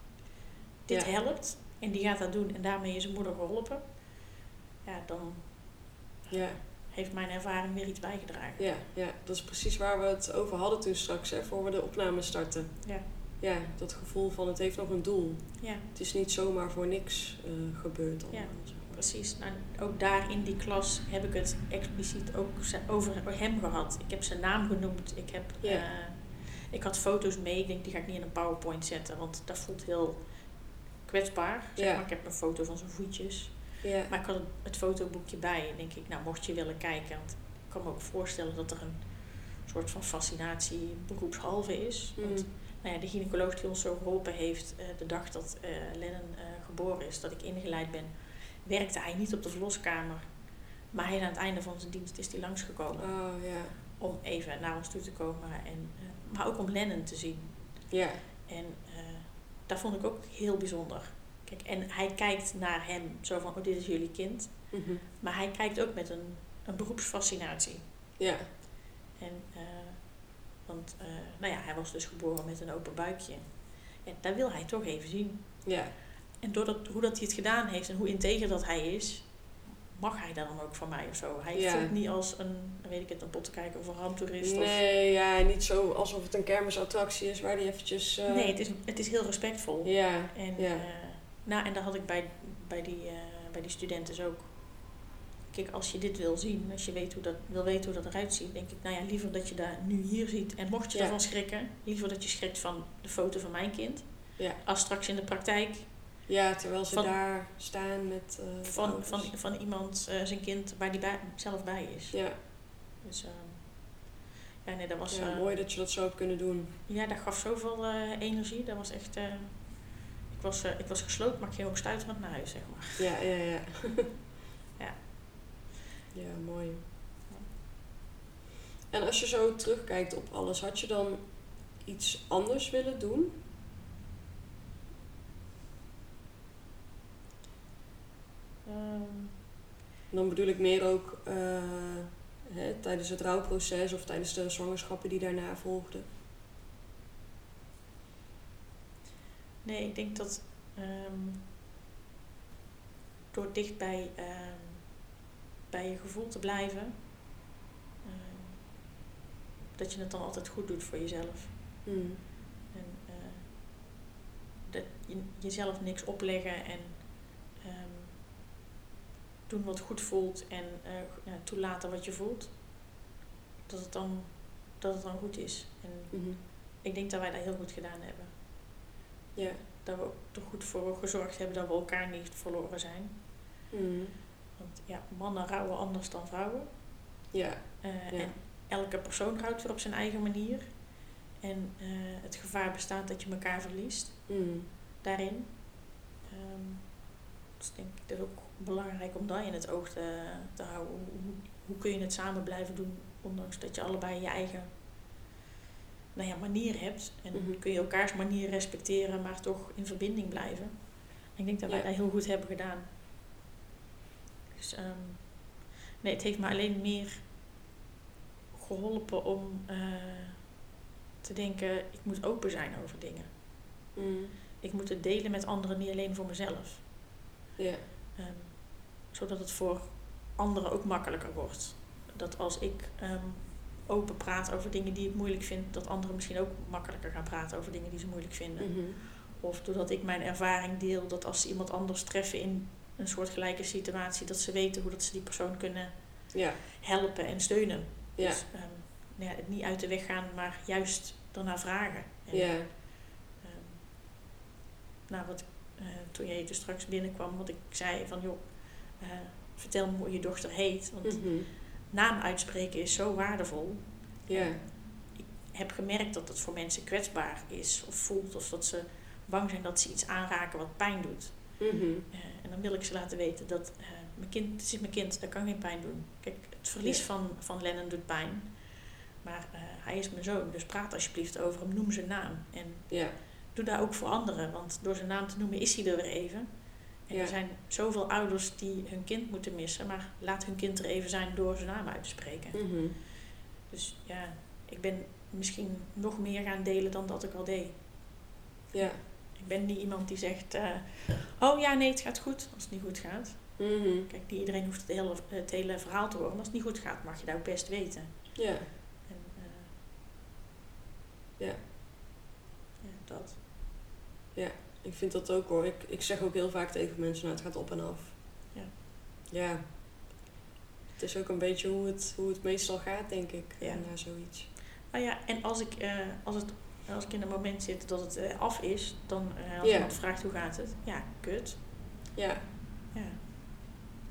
dit Ja. helpt. En die gaat dat doen en daarmee is zijn moeder geholpen. Ja, dan ja. heeft mijn ervaring weer iets bijgedragen. Ja, ja, dat is precies waar we het over hadden toen straks, hè, voor we de opname starten. Ja. Ja, dat gevoel van het heeft nog een doel. Ja. Het is niet zomaar voor niks eh, gebeurd allemaal. Ja. zeg maar. Precies. Nou, ook daar in die klas heb ik het expliciet ook over hem gehad. Ik heb zijn naam genoemd. Ik, heb, Ja. eh, ik had foto's mee. Ik denk, die ga ik niet in een PowerPoint zetten. Want dat voelt heel kwetsbaar. Zeg maar. Ik heb een foto van zijn voetjes. Ja, Maar ik had het, fotoboekje bij. En denk ik, nou mocht je willen kijken. Want ik kan me ook voorstellen dat er een soort van fascinatie beroepshalve is. Want Mm. Nou ja, de gynaecoloog die ons zo geholpen heeft eh, de dag dat eh Lennon eh, geboren is, dat ik ingeleid ben, werkte hij niet op de verloskamer. Maar hij aan het einde van zijn dienst is hij langsgekomen oh om even naar ons toe te komen. En, maar ook om Lennon te zien. Ja, En dat vond ik ook heel bijzonder. Kijk, en hij kijkt naar hem zo van, oh dit is jullie kind. Mhm. Maar hij kijkt ook met een, een beroepsfascinatie. ja, En, want eh, nou ja, hij was dus geboren met een open buikje. En dat wil hij toch even zien. ja, En doordat, hoe dat hij het gedaan heeft en hoe integer dat hij is, mag hij dan ook van mij of zo. Hij Ja. voelt niet als een, weet ik het, een pottenkijker of een ramptoerist. Of, Nee, ja, niet zo alsof het een kermisattractie is waar die eventjes... eh, nee, het is, het is heel respectvol. Ja, En, ja. eh, nou, en dat had ik bij, bij, die, bij die studenten dus ook. Kijk, als je dit wil zien, als je weet hoe dat, wil weten hoe dat eruit ziet, denk ik, nou ja, liever dat je dat nu hier ziet. En mocht je Ja. ervan schrikken, liever dat je schrikt van de foto van mijn kind. Ja. Als straks in de praktijk ja, terwijl ze Van- daar staan met eh, van, van, van iemand eh, zijn kind waar die bij, zelf bij is. Ja, Dus ehm, ja, nee, dat was. ja eh, mooi dat je dat zo hebt kunnen doen. Ja, dat gaf zoveel energie. Dat was echt. ik, was, ik was gesloten, maar ik ging ook stuiterend naar huis, zeg maar. Ja, ja. Ja. Ja, mooi. En als je zo terugkijkt op alles, had je dan iets anders willen doen? Ehm, Dan bedoel ik meer ook eh, hè, tijdens het rouwproces of tijdens de zwangerschappen die daarna volgden. nee, ik denk dat ehm, door dicht bij, ehm, bij je gevoel te blijven, ehm, dat je het dan altijd goed doet voor jezelf. Hmm. En eh, dat je, jezelf niks opleggen en ehm, doen wat goed voelt en eh, ja, toelaten wat je voelt. Dat het, dan, dat het dan goed is. En Mhm. ik denk dat wij dat heel goed gedaan hebben. Ja. Dat we ook er goed voor gezorgd hebben dat we elkaar niet verloren zijn. Hmm. Want ja, mannen rouwen anders dan vrouwen. Ja. Eh, Ja. En elke persoon rouwt weer op zijn eigen manier. En eh, het gevaar bestaat dat je elkaar verliest. Hmm. daarin. Ehm, dus denk ik dat is ook belangrijk om dat in het oog te, te houden. Hoe, kun je het samen blijven doen, ondanks dat je allebei je eigen nou ja, manier hebt. En Mhm. kun je elkaars manier respecteren, maar toch in verbinding blijven. En ik denk dat wij Ja. dat heel goed hebben gedaan. Dus ehm, nee, het heeft me alleen meer geholpen om eh, te denken, ik moet open zijn over dingen. Hmm. Ik moet het delen met anderen, niet alleen voor mezelf. Ehm, zodat het voor anderen ook makkelijker wordt. Dat als ik ehm, open praat over dingen die ik moeilijk vind, dat anderen misschien ook makkelijker gaan praten over dingen die ze moeilijk vinden. Mhm. Of doordat ik mijn ervaring deel, dat als ze iemand anders treffen in een soortgelijke situatie, dat ze weten hoe dat ze die persoon kunnen Ja. helpen en steunen. Ja. Dus ehm, nou ja, het niet uit de weg gaan, maar juist daarna vragen. En, Ja. Ehm, nou, wat, eh, toen jij dus straks binnenkwam, wat ik zei van joh, eh, vertel me hoe je dochter heet. Want Mhm. naam uitspreken is zo waardevol. Ja. Ik heb gemerkt dat het voor mensen kwetsbaar is of voelt of dat ze bang zijn dat ze iets aanraken wat pijn doet. Mhm. Eh, En dan wil ik ze laten weten dat uh, mijn kind, het is mijn kind, dat kan geen pijn doen. Kijk, het verlies van, van Lennon doet pijn. Maar uh, hij is mijn zoon, dus praat alsjeblieft over hem, noem zijn naam. En ja. doe daar ook voor anderen, want door zijn naam te noemen is hij er weer even. En er zijn zoveel ouders die hun kind moeten missen, maar laat hun kind er even zijn door zijn naam uit te spreken. Mm Dus ja, ik ben misschien nog meer gaan delen dan dat ik al deed. Ja. Ik ben niet iemand die zegt, uh, oh ja, nee, het gaat goed als het niet goed gaat. Mm Kijk, niet iedereen hoeft het hele, het hele verhaal te horen, maar als het niet goed gaat, mag je dat ook best weten. Ja. En, uh, ja. Ja, dat. Ja, ik vind dat ook hoor. Ik, ik zeg ook heel vaak tegen mensen, nou het gaat op en af. Ja. Ja. Het is ook een beetje hoe het, hoe het meestal gaat, denk ik, Ja. na zoiets. Nou ja, en als ik, uh, als het, als ik in een moment zit dat het uh, af is, dan uh, als iemand vraagt hoe gaat het, ja, kut. Ja. Ja.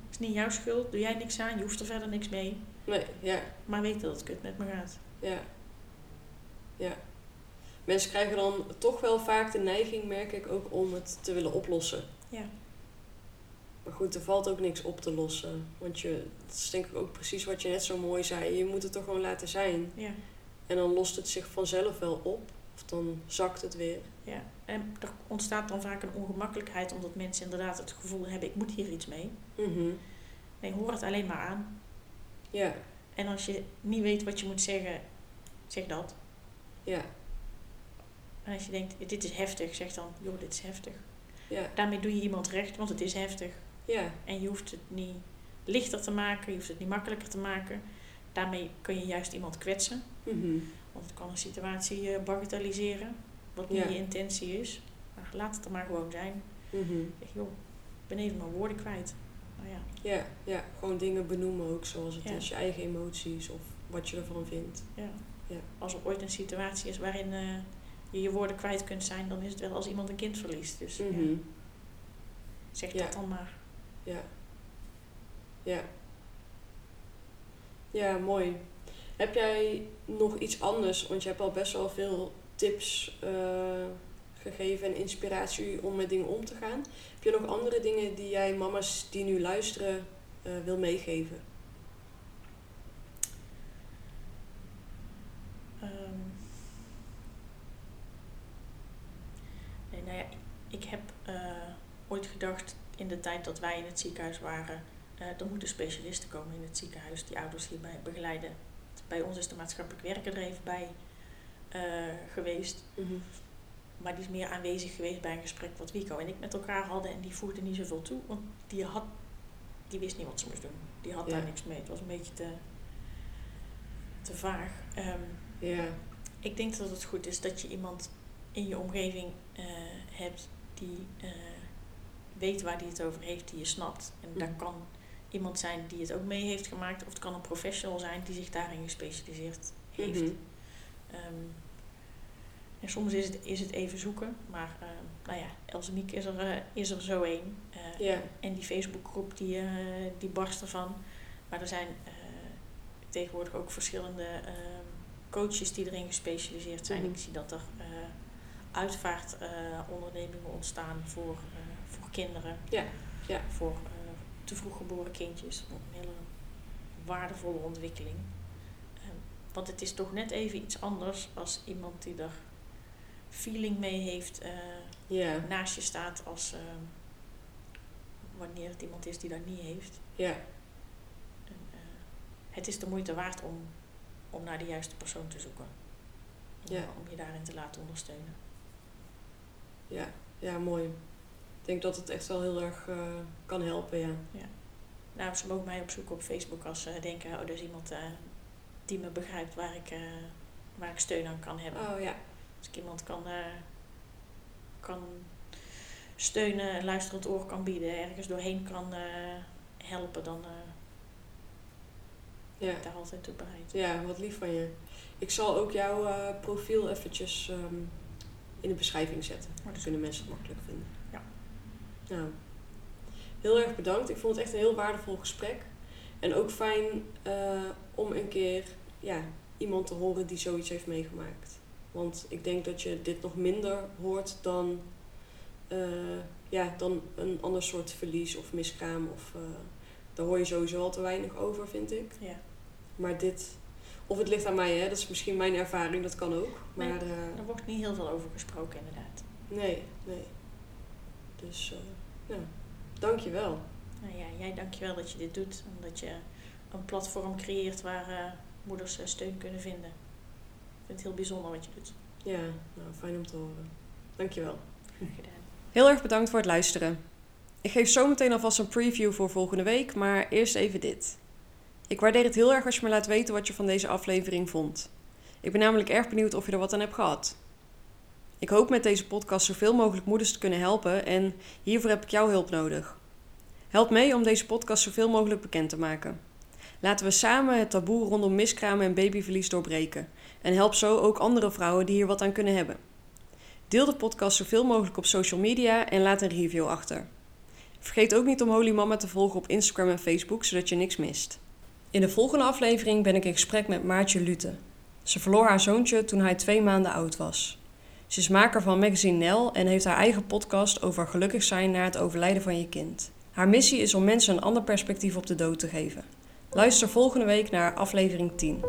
Het is niet jouw schuld, doe jij niks aan, je hoeft er verder niks mee. Nee, ja. Maar weet dat het kut met me gaat. Ja. Ja. Mensen krijgen dan toch wel vaak de neiging, merk ik ook, om het te willen oplossen. Ja. Maar goed, er valt ook niks op te lossen. Want je, dat is denk ik ook precies wat je net zo mooi zei. Je moet het toch gewoon laten zijn. Ja. En dan lost het zich vanzelf wel op. Of dan zakt het weer. Ja, en er ontstaat dan vaak een ongemakkelijkheid omdat mensen inderdaad het gevoel hebben, ik moet hier iets mee. Mhm. Nee, hoor het alleen maar aan. Ja, En als je niet weet wat je moet zeggen, zeg dat. ja, En als je denkt, dit is heftig, zeg dan, joh, dit is heftig. ja, Daarmee doe je iemand recht, want het is heftig. ja, En je hoeft het niet lichter te maken, je hoeft het niet makkelijker te maken. Daarmee kun je juist iemand kwetsen. mhm. Want het kan een situatie eh, bagatelliseren, wat niet Ja. je intentie is. Maar laat het er maar gewoon zijn. Zeg, joh, ik ben even mijn woorden kwijt. Nou ja, Ja, ja, gewoon dingen benoemen ook zoals het Ja. is. Je eigen emoties of wat je ervan vindt. ja. Ja. Als er ooit een situatie is waarin eh, je je woorden kwijt kunt zijn, dan is het wel als iemand een kind verliest. Dus ja, Mhm. zeg dat dan maar. Ja. Ja. Ja, mooi. Heb jij nog iets anders? Want je hebt al best wel veel tips eh, gegeven en inspiratie om met dingen om te gaan. Heb je nog andere dingen die jij mama's die nu luisteren eh, wil meegeven? Ehm. nee, nou ja, ik heb eh, ooit gedacht in de tijd dat wij in het ziekenhuis waren, er moeten specialisten komen in het ziekenhuis die ouders hierbij begeleiden. Bij ons is de maatschappelijk werker er even bij eh, geweest. Maar die is meer aanwezig geweest bij een gesprek wat Wico en ik met elkaar hadden. En die voegde niet zoveel toe, want die, had, die wist niet wat ze moest doen. Die had Ja. daar niks mee. Het was een beetje te, te vaag. Ehm, Ja. ik denk dat het goed is dat je iemand in je omgeving eh, hebt die eh, weet waar die het over heeft, die je snapt. En dat Mhm. kan iemand zijn die het ook mee heeft gemaakt, of het kan een professional zijn die zich daarin gespecialiseerd heeft. Mhm. Ehm, en soms is het, is het even zoeken, maar ehm, nou ja, Elsemiek is er, eh, is er zo één. Eh. En die Facebookgroep die, eh, die barst ervan. Maar er zijn tegenwoordig ook verschillende ehm, coaches die erin gespecialiseerd zijn. Mhm. Ik zie dat er uitvaartondernemingen ontstaan voor, voor kinderen. Ja, ja. Voor te vroeg geboren kindjes. Een hele waardevolle ontwikkeling. Ehm, want het is toch net even iets anders als iemand die er feeling mee heeft, Ja. naast je staat als ehm, wanneer het iemand is die dat niet heeft. Ja. En, eh, het is de moeite waard om, om naar de juiste persoon te zoeken. Om, Ja. om je daarin te laten ondersteunen. Ja. Ja, mooi. Ik denk dat het echt wel heel erg eh, kan helpen, ja. Nou, ze mogen mij opzoeken op Facebook als ze denken, oh, er is iemand eh, die me begrijpt waar ik, eh, waar ik steun aan kan hebben. Oh ja. Als ik iemand kan, kan steunen, een luisterend oor kan bieden, ergens doorheen kan helpen, dan eh, ben Ja. ik daar altijd toe bereid. Ja, wat lief van je. Ik zal ook jouw profiel eventjes ehm, in de beschrijving zetten. dat Dan kunnen mensen het makkelijk vinden. Nou, heel erg bedankt. Ik vond het echt een heel waardevol gesprek. En ook fijn eh, om een keer ja, iemand te horen die zoiets heeft meegemaakt. Want ik denk dat je dit nog minder hoort dan eh, ja, dan een ander soort verlies of miskraam. Of, uh, daar hoor je sowieso al te weinig over, vind ik. Ja. Maar dit, of het ligt aan mij, hè? dat is misschien mijn ervaring, dat kan ook. Maar, nee, er wordt niet heel veel over gesproken, inderdaad. Nee, nee. Dus, uh, ja, dankjewel. Nou ja, jij dankjewel dat je dit doet. En dat je een platform creëert waar uh, moeders steun kunnen vinden. Ik vind het heel bijzonder wat je doet. Ja, nou, fijn om te horen. Dankjewel. Graag gedaan. Heel erg bedankt voor het luisteren. Ik geef zo meteen alvast een preview voor volgende week, maar eerst even dit. Ik waardeer het heel erg als je me laat weten wat je van deze aflevering vond. Ik ben namelijk erg benieuwd of je er wat aan hebt gehad. Ik hoop met deze podcast zoveel mogelijk moeders te kunnen helpen en hiervoor heb ik jouw hulp nodig. Help mee om deze podcast zoveel mogelijk bekend te maken. Laten we samen het taboe rondom miskramen en babyverlies doorbreken en help zo ook andere vrouwen die hier wat aan kunnen hebben. Deel de podcast zoveel mogelijk op social media en laat een review achter. Vergeet ook niet om Holy Mama te volgen op Instagram en Facebook, zodat je niks mist. In de volgende aflevering ben ik in gesprek met Maartje Lute. Ze verloor haar zoontje toen hij twee maanden oud was. Ze is maker van Magazine Nel en heeft haar eigen podcast over gelukkig zijn na het overlijden van je kind. Haar missie is om mensen een ander perspectief op de dood te geven. Luister volgende week naar aflevering 10.